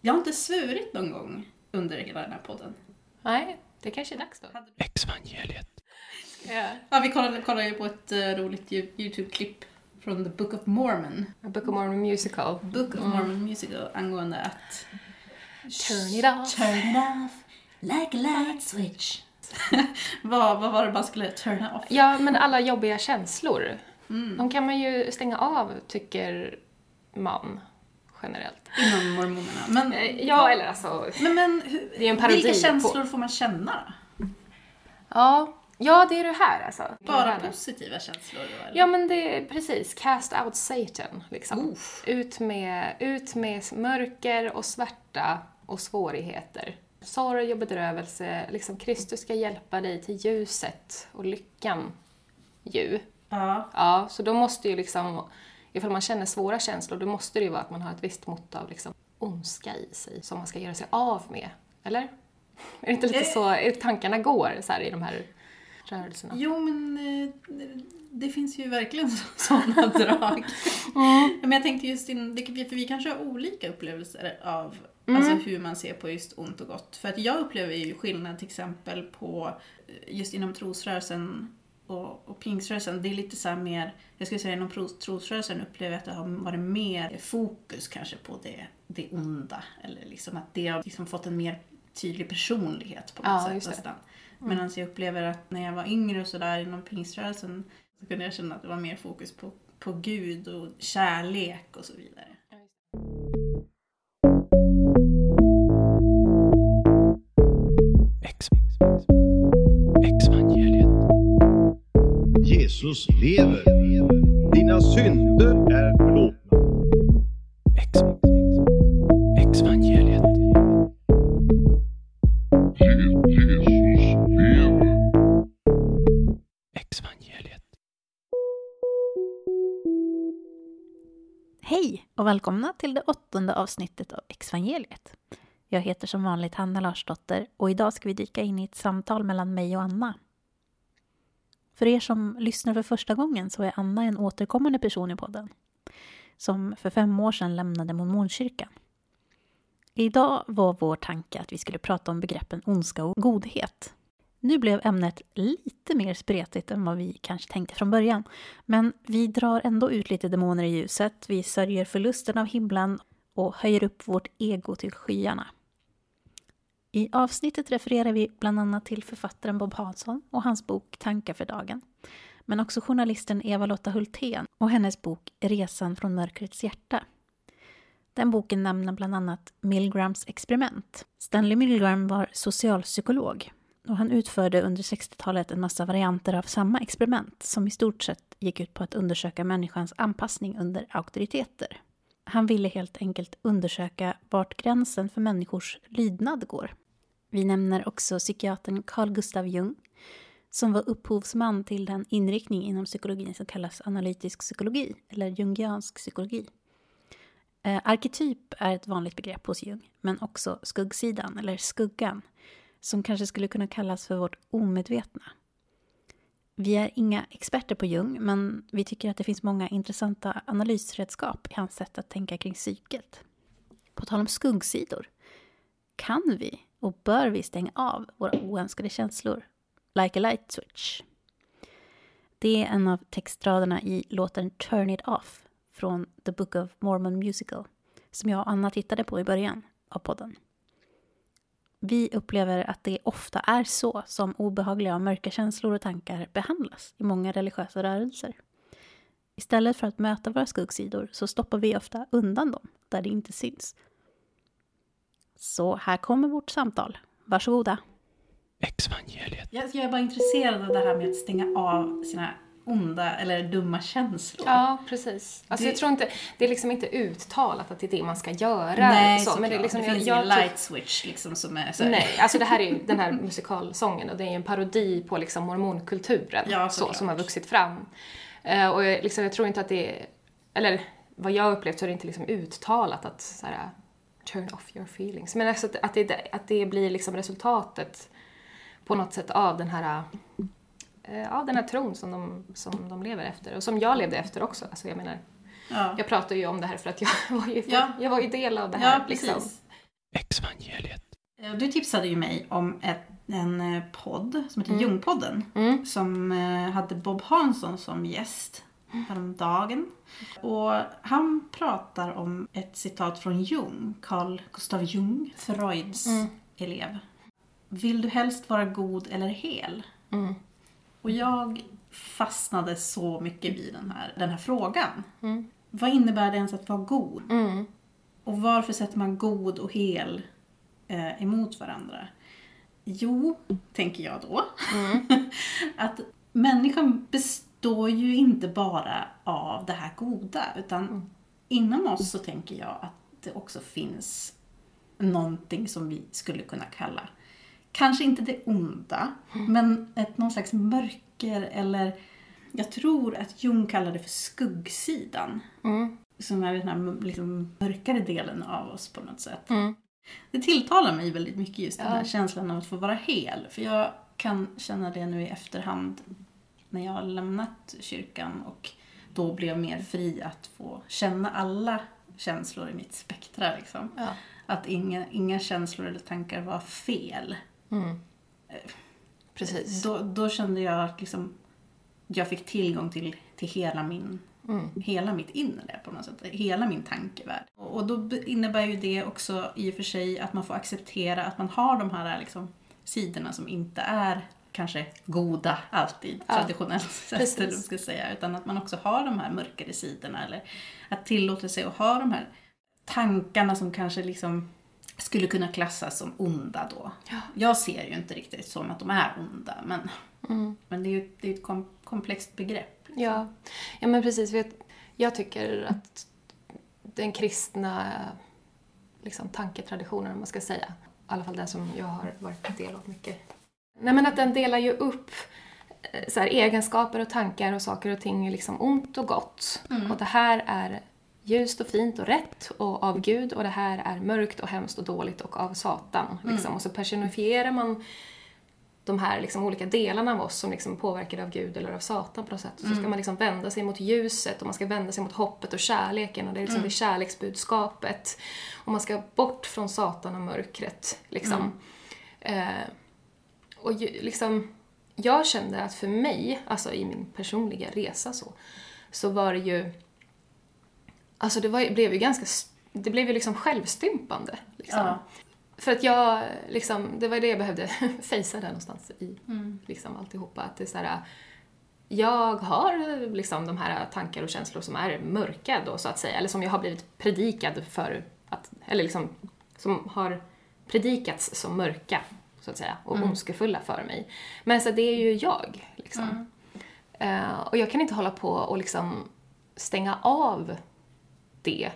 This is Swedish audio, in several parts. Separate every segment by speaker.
Speaker 1: Jag har inte svurit någon gång under hela den här podden.
Speaker 2: Nej, det kanske är dags då.
Speaker 3: Exvangeliet.
Speaker 2: Ja.
Speaker 1: Ja, vi kollade, kollade ju på ett uh, roligt Yo- YouTube-klipp från The Book of Mormon.
Speaker 2: A Book of Mormon Musical.
Speaker 1: Book of Mormon Musical angående att
Speaker 2: Turn it off.
Speaker 1: Turn it off like a light switch. vad, vad var det man skulle turna off?
Speaker 2: Ja, men alla jobbiga känslor.
Speaker 1: Mm.
Speaker 2: De kan man ju stänga av, tycker man generellt.
Speaker 1: Inom mormonerna. Men,
Speaker 2: Eh, Ja, eller alltså...
Speaker 1: men, men hur,
Speaker 2: Det är en parodi
Speaker 1: vilka
Speaker 2: på-
Speaker 1: känslor får man känna?
Speaker 2: Ja, ja det är det här alltså.
Speaker 1: Bara
Speaker 2: här.
Speaker 1: positiva känslor då? Eller?
Speaker 2: Ja, men det är precis. Cast out Satan, liksom. Ut med, ut med mörker och svärta och svårigheter. Sorg och bedrövelse. Liksom, Kristus ska hjälpa dig till ljuset och lyckan. Ju.
Speaker 1: Ja.
Speaker 2: Ja, så då måste ju liksom, ifall man känner svåra känslor, då måste det ju vara att man har ett visst mått av liksom ondska i sig som man ska göra sig av med. Eller? Är det inte lite
Speaker 1: Eh.
Speaker 2: så är tankarna går så här i de här rörelserna?
Speaker 1: Jo, men eh, det finns ju verkligen sådana drag. Men jag tänkte just in, för vi kanske har olika upplevelser av alltså hur man ser på just ont och gott. För att jag upplever ju skillnad till exempel på eh, just inom trosrörelsen och, och pingströrelsen. Det är lite så här mer, jag skulle säga inom trosrörelsen upplever jag att det har varit mer fokus kanske på det, det onda. Eller liksom att det har liksom fått en mer tydlig personlighet på något
Speaker 2: Ja,
Speaker 1: sätt nästan. Medan jag upplever att när jag var yngre och sådär inom pingströrelsen så kunde jag känna att det var mer fokus på, på Gud och kärlek och så vidare.
Speaker 3: Ex, exvangeliet.
Speaker 4: Jesus lever. Dina synder är förlåtna.
Speaker 3: Ex, exvangeliet. Exvangeliet.
Speaker 5: Hej och välkomna till det åttonde avsnittet av Exvangeliet. Jag heter som vanligt Hanna Larsdotter och idag ska vi dyka in i ett samtal mellan mig och Anna. För er som lyssnar för första gången så är Anna en återkommande person i podden. Som för fem år sedan lämnade mormonkyrkan. Idag var vår tanke att vi skulle prata om begreppen ondska och godhet. Nu blev ämnet lite mer spretigt än vad vi kanske tänkte från början. Men vi drar ändå ut lite demoner i ljuset, vi sörjer förlusten av himlen och höjer upp vårt ego till skyarna. I avsnittet refererar vi bland annat till författaren Bob Hansson och hans bok Tankar för dagen. Men också journalisten Eva-Lotta Hultén och hennes bok Resan från mörkrets hjärta. Den boken nämner bland annat Milgrams experiment. Stanley Milgram var socialpsykolog och han utförde under 60-talet en massa varianter av samma experiment som i stort sett gick ut på att undersöka människans anpassning under auktoriteter. Han ville helt enkelt undersöka vart gränsen för människors lydnad går. Vi nämner också psykiatern Carl Gustav Jung som var upphovsman till den inriktning inom psykologin som kallas analytisk psykologi eller jungiansk psykologi. Eh, arketyp är ett vanligt begrepp hos Jung, men också skuggsidan eller skuggan som kanske skulle kunna kallas för vårt omedvetna. Vi är inga experter på Jung, men vi tycker att det finns många intressanta analysredskap i hans sätt att tänka kring psyket. På tal om skuggsidor, kan vi och bör vi stänga av våra oönskade känslor? Like a light switch. Det är en av textraderna i låten Turn It Off från The Book of Mormon Musical som jag och Anna tittade på i början av podden. Vi upplever att det ofta är så som obehagliga och mörka känslor och tankar behandlas i många religiösa rörelser. Istället för att möta våra skuggsidor så stoppar vi ofta undan dem där det inte syns. Så här kommer vårt samtal. Varsågoda.
Speaker 3: Exvangeliet.
Speaker 1: Jag, jag är bara intresserad av det här med att stänga av sina onda eller dumma känslor.
Speaker 2: Ja, precis. Alltså
Speaker 1: Det-
Speaker 2: jag tror inte, det är liksom inte uttalat att det är det man ska göra.
Speaker 1: Nej,
Speaker 2: så, men det, är liksom,
Speaker 1: det finns
Speaker 2: jag,
Speaker 1: ingen
Speaker 2: jag,
Speaker 1: light switch liksom som är så
Speaker 2: Nej, alltså det här är ju den här musikalsången och det är ju en parodi på liksom mormonkulturen
Speaker 1: Ja,
Speaker 2: så, som har vuxit fram. Eh, och jag, liksom, jag tror inte att det är, eller vad jag har upplevt så är det inte liksom uttalat att så här, turn off your feelings. Men alltså att, att, det, att det blir liksom resultatet på något sätt av den här eh, av den här tron som de, som de lever efter och som jag levde efter också. Alltså jag menar,
Speaker 1: Ja.
Speaker 2: jag pratar ju om det här för att jag var ju,
Speaker 1: Ja.
Speaker 2: jag var ju del av det här.
Speaker 1: Ja, precis.
Speaker 2: liksom.
Speaker 3: Exvangeliet.
Speaker 5: Eh, Du tipsade ju mig om ett, en eh, podd som heter Jungpodden.
Speaker 2: Mm.
Speaker 5: Som hade Bob Hansson som gäst häromdagen. Och han pratar om ett citat från Jung, Carl Gustav Jung, Freuds elev. Vill du helst vara god eller hel?
Speaker 2: Mm.
Speaker 5: Och jag fastnade så mycket vid den här, den här frågan.
Speaker 2: Mm.
Speaker 5: Vad innebär det ens att vara god?
Speaker 2: Mm.
Speaker 5: Och varför sätter man god och hel eh, emot varandra? Jo, tänker jag då, att människan består ju inte bara av det här goda, utan inom oss så tänker jag att det också finns någonting som vi skulle kunna kalla, kanske inte det onda, men ett, någon slags mörker eller jag tror att Jung kallar det för skuggsidan
Speaker 2: Mm.
Speaker 5: som är den här liksom, mörkare delen av oss på något sätt.
Speaker 2: Mm.
Speaker 5: Det tilltalar mig väldigt mycket just den
Speaker 2: Ja.
Speaker 5: här känslan av att få vara hel. För jag kan känna det nu i efterhand när jag har lämnat kyrkan och då blev mer fri att få känna alla känslor i mitt spektra. Liksom.
Speaker 2: Ja.
Speaker 5: Att inga, inga känslor eller tankar var fel.
Speaker 2: Mm. Precis.
Speaker 5: Då, då kände jag att liksom, jag fick tillgång till, till hela, min,
Speaker 2: Mm.
Speaker 5: hela mitt inre på något sätt. Hela min tankevärld. Och, och då innebär ju det också i och för sig att man får acceptera att man har de här liksom, sidorna som inte är kanske goda alltid,
Speaker 2: Ja,
Speaker 5: traditionellt sett, eller ska säga. Utan att man också har de här mörkare sidorna. Eller att tillåta sig att ha de här tankarna som kanske liksom skulle kunna klassas som onda då.
Speaker 2: Ja.
Speaker 5: Jag ser ju inte riktigt som att de är onda, men,
Speaker 2: Mm.
Speaker 5: men det är ju det är ett kom, komplext begrepp.
Speaker 2: Ja. ja, men precis. Vet, jag tycker att den kristna liksom, tanketraditionen, om man ska säga, i alla fall den som jag har varit del av mycket. Nej, men att den delar ju upp eh, så här, egenskaper och tankar och saker och ting i liksom ont och gott. Och det här är ljust och fint och rätt och av Gud och det här är mörkt och hemskt och dåligt och av Satan. Liksom. Och så personifierar man de här liksom olika delarna av oss som liksom påverkade av Gud eller av Satan på något sätt. Och så ska man liksom vända sig mot ljuset och man ska vända sig mot hoppet och kärleken och det är liksom det kärleksbudskapet. Och man ska bort från Satan och mörkret. Liksom. Eh, och ju, liksom, jag kände att för mig, alltså i min personliga resa så, så var det ju Alltså det var, blev ju ganska, det blev ju liksom självstympande. Liksom.
Speaker 5: Ja.
Speaker 2: För att jag, liksom, det var det jag behövde fejsa där någonstans i liksom alltihopa. Att det är så här, jag har liksom de här tankar och känslor som är mörka då så att säga, eller som jag har blivit predikad för att, eller liksom, som har predikats som mörka så att säga, och ondskefulla för mig. Men så det är ju jag, liksom. Eh, och jag kan inte hålla på och liksom stänga av det.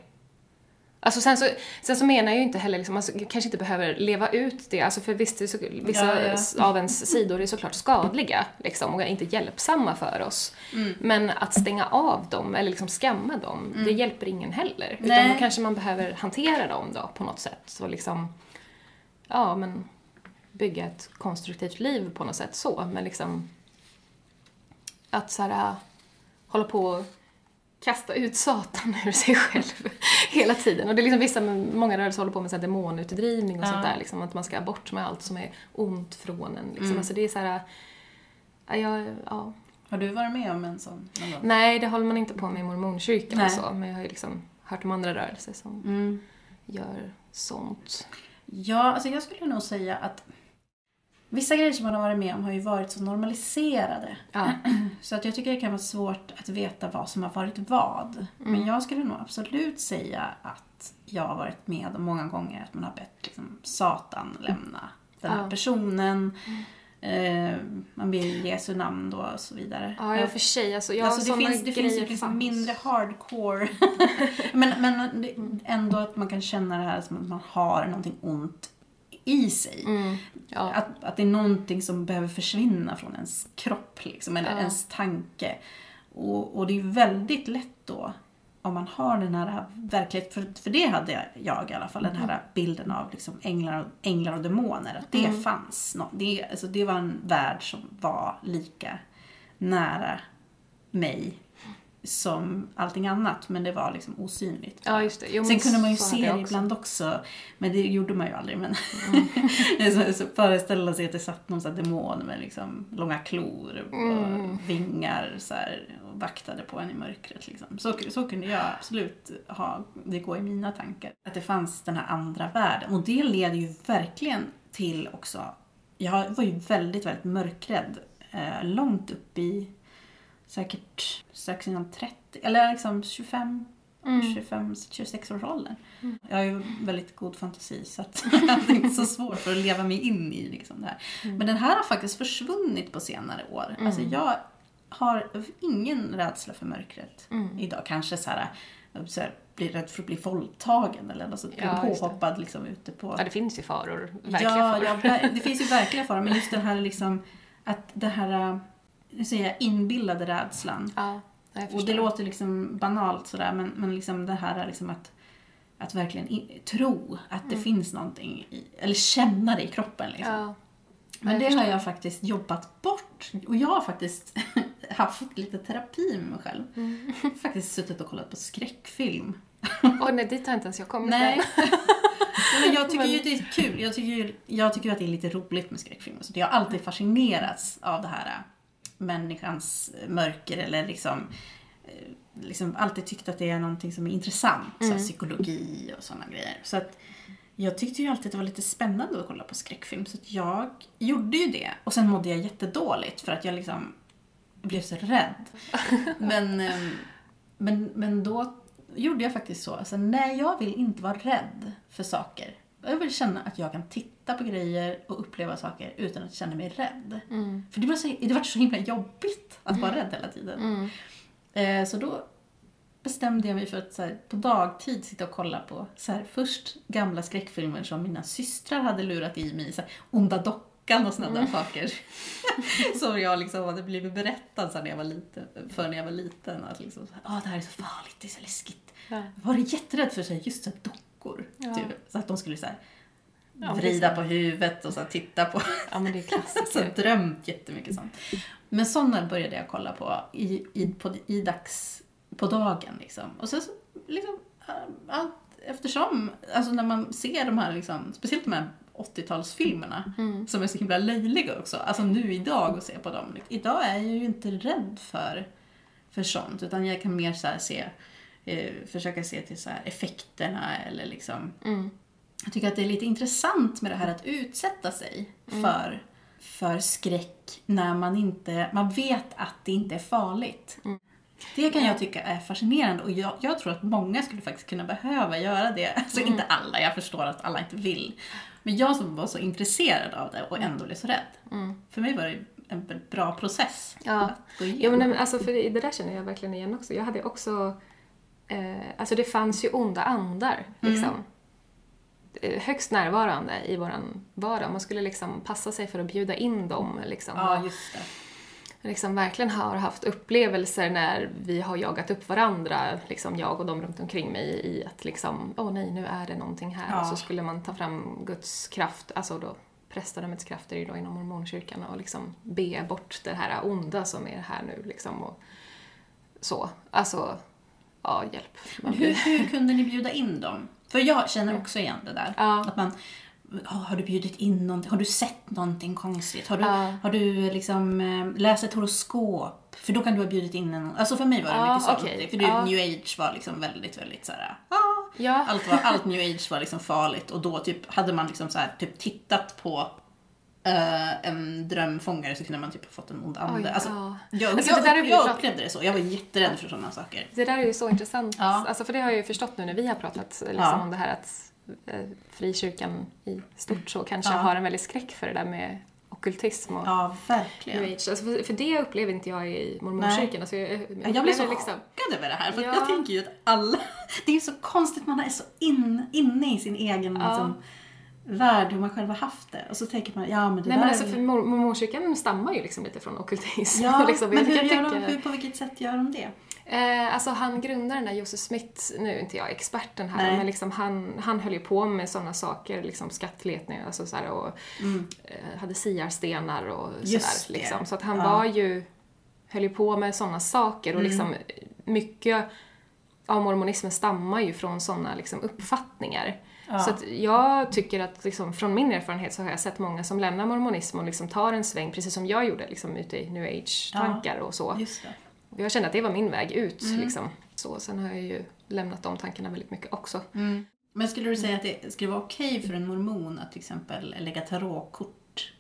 Speaker 2: Alltså sen så, sen så menar jag ju inte heller liksom, alltså, jag kanske inte behöver leva ut det, alltså för visst, så, vissa
Speaker 5: Ja, ja.
Speaker 2: av ens sidor är såklart skadliga liksom, och inte hjälpsamma för oss.
Speaker 5: Mm.
Speaker 2: Men att stänga av dem eller liksom skamma dem, det hjälper ingen heller. Utan
Speaker 5: Nej.
Speaker 2: då kanske man behöver hantera dem då på något sätt. Så liksom, ja men bygga ett konstruktivt liv på något sätt så, men liksom att så här, hålla på och kasta ut Satan ur sig själv hela tiden. Och det är liksom vissa, många rörelser håller på med så här demonutdrivning och
Speaker 5: Ja.
Speaker 2: sånt där, liksom, att man ska bort med allt som är ont från en. Liksom.
Speaker 5: Mm.
Speaker 2: Alltså det är så här, ja, jag, ja.
Speaker 5: Har du varit med om en sån någon gång?
Speaker 2: Nej, det håller man inte på med i mormonkyrkan
Speaker 5: Nej.
Speaker 2: och så, men jag har ju liksom hört om andra rörelser som
Speaker 5: Mm.
Speaker 2: gör sånt.
Speaker 5: Ja, alltså jag skulle nog säga att vissa grejer som man har varit med om har ju varit så normaliserade.
Speaker 2: Ja.
Speaker 5: Så att jag tycker det kan vara svårt att veta vad som har varit vad. Men jag skulle nog absolut säga att jag har varit med om många gånger att man har bett liksom, Satan lämna den här
Speaker 2: Ja.
Speaker 5: personen. Eh, man ber Jesu namn då och så vidare.
Speaker 2: Ja, i och för sig. Alltså, ja,
Speaker 5: alltså det finns, det finns ju liksom mindre hardcore. men, men det- ändå att man kan känna det här som att man har någonting ont i sig.
Speaker 2: Mm, ja.
Speaker 5: Att, att det är någonting som behöver försvinna från ens kropp, liksom, eller
Speaker 2: Ja.
Speaker 5: ens tanke. Och, och det är väldigt lätt då, om man har den här verkligheten, för, för det hade jag, jag i alla fall, den här bilden av liksom änglar, och, änglar och demoner, att det fanns. Nå, det, alltså det var en värld som var lika nära mig som allting annat, men det var liksom osynligt.
Speaker 2: Ja, just det. Jo,
Speaker 5: Sen kunde man ju se det
Speaker 2: också.
Speaker 5: ibland också, men det gjorde man ju aldrig. Men
Speaker 2: Mm.
Speaker 5: så, så föreställa sig att det satt någon sån demon med liksom långa klor och
Speaker 2: Mm.
Speaker 5: vingar så här, och vaktade på en i mörkret. Liksom. Så, så kunde jag absolut ha det gå i mina tankar. Att det fanns den här andra världen. Och det leder ju verkligen till också, jag var ju väldigt, väldigt mörkrädd eh, långt upp i säkert strax innan 30, eller liksom 25
Speaker 2: Mm.
Speaker 5: 25-26 års åldern. Jag har ju väldigt god fantasi så att det är inte så svårt för att leva mig in i liksom det här. Men den här har faktiskt försvunnit på senare år. Alltså jag har ingen rädsla för mörkret idag. Kanske så här, så här blir rädd för att bli våldtagen eller sånt. Bli
Speaker 2: Ja,
Speaker 5: påhoppad liksom ute på...
Speaker 2: Ja, det finns ju faror. Verkliga
Speaker 5: Ja,
Speaker 2: faror.
Speaker 5: ja, det finns ju verkliga faror. Men just den här liksom, att det här, nu säger jag inbillade rädslan.
Speaker 2: Ja, jag
Speaker 5: Och det låter liksom banalt sådär men, men liksom det här är liksom att, att verkligen i, tro att det finns någonting i, eller känna det i kroppen liksom.
Speaker 2: Ja.
Speaker 5: men det har jag faktiskt jobbat bort. Och jag har faktiskt haft lite terapi med mig själv.
Speaker 2: Mm.
Speaker 5: faktiskt suttit och kollat på skräckfilm.
Speaker 2: Åh nej, dit har inte ens jag kommit
Speaker 5: Nej. men jag tycker ju det är kul. Jag tycker, ju, jag tycker att det är lite roligt med skräckfilm. Så jag har alltid fascinerats av det här människans mörker eller liksom eh, liksom alltid tyckt att det är någonting som är intressant. Så här, psykologi och sådana grejer. Så att jag tyckte ju alltid att det var lite spännande att kolla på skräckfilm. Så att jag gjorde ju det. Och sen mådde jag jättedåligt för att jag liksom blev så rädd. Men, ehm, men, men då gjorde jag faktiskt så. Alltså, nej, jag vill inte vara rädd för saker. Jag vill känna att jag kan titta på grejer och uppleva saker utan att känna mig rädd. För det var, så, det var så himla jobbigt att vara rädd hela tiden. Eh, så då bestämde jag mig för att så här, på dagtid sitta och kolla på så här, först gamla skräckfilmer som mina systrar hade lurat i mig. Så här, Onda dockan och sådana där saker. som jag liksom hade blivit berättad så när jag var liten, för när jag var liten. Att liksom, så här, "Ah, det här är så farligt, det är så läskigt.
Speaker 2: Ja.
Speaker 5: Jag var jätterädd för så här, just så här, dockor.
Speaker 2: Ja.
Speaker 5: Typ, så att de skulle så här,
Speaker 2: Ja,
Speaker 5: vrida
Speaker 2: så.
Speaker 5: på huvudet och så titta på
Speaker 2: Ja, men det är
Speaker 5: så
Speaker 2: klassiker.
Speaker 5: drömt jättemycket sånt. Men sådana började jag kolla på i, i, på, i dags, på dagen liksom. Och sen så liksom, äh, allt eftersom, alltså när man ser de här liksom, speciellt de här 80-talsfilmerna som är så himla löjliga också. Alltså nu idag och se på dem. Idag är jag ju inte rädd för, för sånt utan jag kan mer så se, eh, försöka se till så effekterna eller liksom
Speaker 2: Mm.
Speaker 5: Jag tycker att det är lite intressant med det här att utsätta sig för, för skräck när man inte, man vet att det inte är farligt. Det kan jag tycka är fascinerande och jag, jag tror att många skulle faktiskt kunna behöva göra det. Alltså inte alla, jag förstår att alla inte vill. Men jag som var så intresserad av det och ändå blev så rädd. För mig var det en bra process
Speaker 2: Ja.
Speaker 5: att gå igenom.
Speaker 2: men alltså, för det där känner jag verkligen igen också. Jag hade också... Eh, alltså det fanns ju onda andar, liksom. Eh, Högst närvarande i våran vardag. Man skulle liksom passa sig för att bjuda in dem. Liksom.
Speaker 5: ja, just det.
Speaker 2: liksom verkligen har haft upplevelser när vi har jagat upp varandra, liksom jag och de runt omkring mig, i att liksom, åh nej, nu är det någonting här.
Speaker 5: Ja.
Speaker 2: Och så skulle man ta fram Guds kraft, alltså då prästadömets krafter är då inom mormonkyrkan och liksom be bort det här onda som är här nu liksom och så. Alltså, ja, hjälp.
Speaker 5: Hur, hur kunde ni bjuda in dem? För jag känner också igen det där.
Speaker 2: Ja.
Speaker 5: Att man, "Ja, har du bjudit in någonting? Har du sett någonting konstigt? Har du,
Speaker 2: Ja.
Speaker 5: har du liksom eh, läst ett horoskop? För då kan du ha bjudit in en... Alltså för mig var det
Speaker 2: Ja,
Speaker 5: mycket sånt.
Speaker 2: okej.
Speaker 5: För det,
Speaker 2: Ja.
Speaker 5: new age var liksom väldigt, väldigt såhär... Ah, allt, var, allt new age var liksom farligt och då typ hade man liksom så här, typ tittat på eh, en drömfångare så kunde man typ ha fått en ond ande.
Speaker 2: Oj,
Speaker 5: alltså,
Speaker 2: ja.
Speaker 5: jag,
Speaker 2: Alltså,
Speaker 5: jag,
Speaker 2: ju
Speaker 5: jag
Speaker 2: pratat-
Speaker 5: upplevde det så. Jag var jätterädd för sådana saker.
Speaker 2: Det där är ju så intressant,
Speaker 5: Ja.
Speaker 2: alltså, för det har jag ju förstått nu när vi har pratat liksom,
Speaker 5: Ja.
Speaker 2: om det här att eh, frikyrkan i stort så kanske
Speaker 5: Ja.
Speaker 2: har en väldigt skräck för det där med ockultism och
Speaker 5: Ja, verkligen.
Speaker 2: Alltså, för, för det upplever inte jag i mormonkyrkan. Alltså, jag, jag,
Speaker 5: Ja, Jag så
Speaker 2: liksom,
Speaker 5: chockad över det här. För
Speaker 2: Ja.
Speaker 5: jag tänker ju att alla... Det är så konstigt, man är så in, inne i sin egen liksom, värld, hur man själv har haft det. Och så tänker man, ja men det
Speaker 2: Nej
Speaker 5: där
Speaker 2: men alltså för mormonkyrkan stammar ju liksom lite från ockultism.
Speaker 5: Ja,
Speaker 2: liksom,
Speaker 5: men hur gör de, hur, på vilket sätt gör de det?
Speaker 2: Eh, alltså han grundaren där, Joseph Smith, nu är inte jag experten här,
Speaker 5: Nej.
Speaker 2: men liksom han, han höll ju på med sådana saker, liksom skattletning alltså så här, och eh, hade siarstenar och
Speaker 5: Mm.
Speaker 2: Sådär. Liksom. Så att han
Speaker 5: Ja.
Speaker 2: var ju, höll ju på med sådana saker och
Speaker 5: Mm.
Speaker 2: liksom mycket av mormonismen stammar ju från sådana liksom, uppfattningar. Så att jag tycker att liksom, från min erfarenhet så har jag sett många som lämnar mormonism och liksom tar en sväng, precis som jag gjorde, liksom, ute i new age-tankar och så. Jag kände att det var min väg ut. Liksom. Så, sen har jag ju lämnat de tankarna väldigt mycket också.
Speaker 5: Men skulle du säga att det skulle vara okej för en mormon att till exempel lägga tarotkort?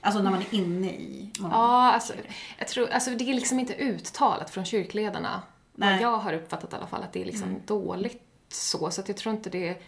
Speaker 5: Alltså när man är inne i mormon.
Speaker 2: Ja, alltså, jag tror, alltså det är liksom inte uttalat från kyrkledarna.
Speaker 5: Nej.
Speaker 2: Vad jag har uppfattat i alla fall, att det är liksom dåligt så. Så att jag tror inte det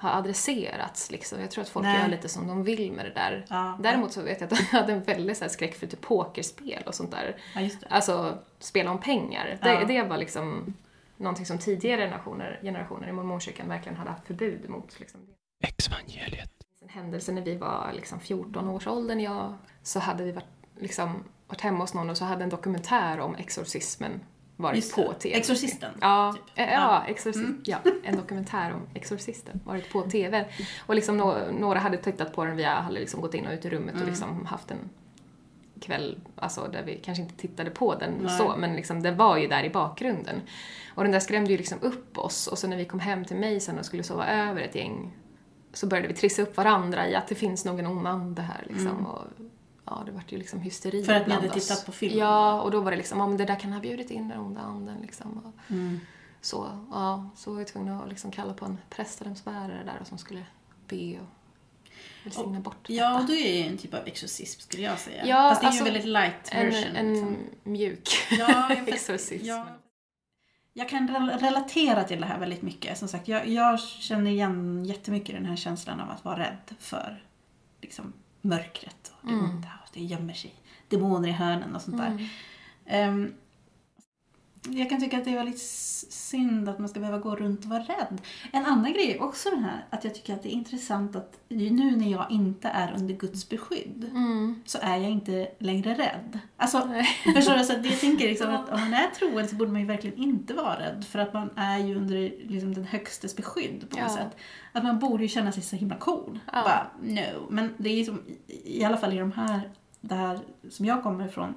Speaker 2: har adresserats liksom. Jag tror att folk
Speaker 5: Nej.
Speaker 2: gör lite som de vill med det där.
Speaker 5: Ja.
Speaker 2: Däremot så vet jag att jag hade en väldigt så här skräck för typ pokerspel och sånt där.
Speaker 5: Ja, just det.
Speaker 2: Alltså, spela om pengar. Det,
Speaker 5: Ja.
Speaker 2: det var liksom någonting som tidigare generationer, generationer i mormonkyrkan verkligen hade haft förbud mot. Liksom.
Speaker 3: Exvangeliet.
Speaker 2: En händelse när vi var liksom 14 års åldern, jag, så hade vi varit, liksom, varit hemma hos någon och så hade en dokumentär om exorcismen varit
Speaker 5: Just
Speaker 2: på. TV.
Speaker 5: Exorcisten.
Speaker 2: Ja,
Speaker 5: typ.
Speaker 2: eh, ja, exorcist, ja, en dokumentär om exorcisten varit på TV. Och liksom nå, några hade tittat på den, vi hade liksom gått in och ut i rummet och liksom haft en kväll, alltså där vi kanske inte tittade på den
Speaker 5: Nej.
Speaker 2: så, men liksom den var ju där i bakgrunden. Och den där skrämde ju liksom upp oss och så när vi kom hem till mig sen och skulle sova över ett gäng så började vi trissa upp varandra i att det finns nog en ond ande här liksom. Och, ja, det vart ju liksom hysteri.
Speaker 5: För att ni hade
Speaker 2: oss.
Speaker 5: tittat på filmen?
Speaker 2: Ja, och då var det liksom, ja men det där kan ha bjudit in den onda anden liksom. Och,
Speaker 5: Mm.
Speaker 2: så, ja, så var vi tvungna att liksom kalla på en präst eller en spärare där som skulle be och välsigna bort
Speaker 5: Ja, och
Speaker 2: detta.
Speaker 5: då är det ju en typ av exorcism skulle jag säga.
Speaker 2: Ja,
Speaker 5: Fast det är
Speaker 2: alltså,
Speaker 5: ju en väldigt light
Speaker 2: En,
Speaker 5: version.
Speaker 2: en
Speaker 5: liksom.
Speaker 2: mjuk
Speaker 5: Ja,
Speaker 2: exorcism.
Speaker 5: ja. jag kan rel- relatera till det här väldigt mycket. Som sagt, jag, jag känner igen jättemycket den här känslan av att vara rädd för liksom, mörkret och det
Speaker 2: Mm.
Speaker 5: onda. Och det gömmer sig demoner i hörnen och sånt där.
Speaker 2: Mm.
Speaker 5: Ehm, jag kan tycka att det är väldigt synd att man ska behöva gå runt och vara rädd. En annan grej är också den här att jag tycker att det är intressant att nu när jag inte är under Guds beskydd
Speaker 2: Mm.
Speaker 5: så är jag inte längre rädd. Alltså,
Speaker 2: Nej.
Speaker 5: förstår du? Så att jag tänker liksom att om man är troende så borde man ju verkligen inte vara rädd för att man är ju under liksom den högstes beskydd på något
Speaker 2: Ja.
Speaker 5: sätt. Att man borde ju känna sig så himla cool.
Speaker 2: Ja.
Speaker 5: Bara, no. Men det är ju som, i i alla fall i de här, det här som jag kommer ifrån,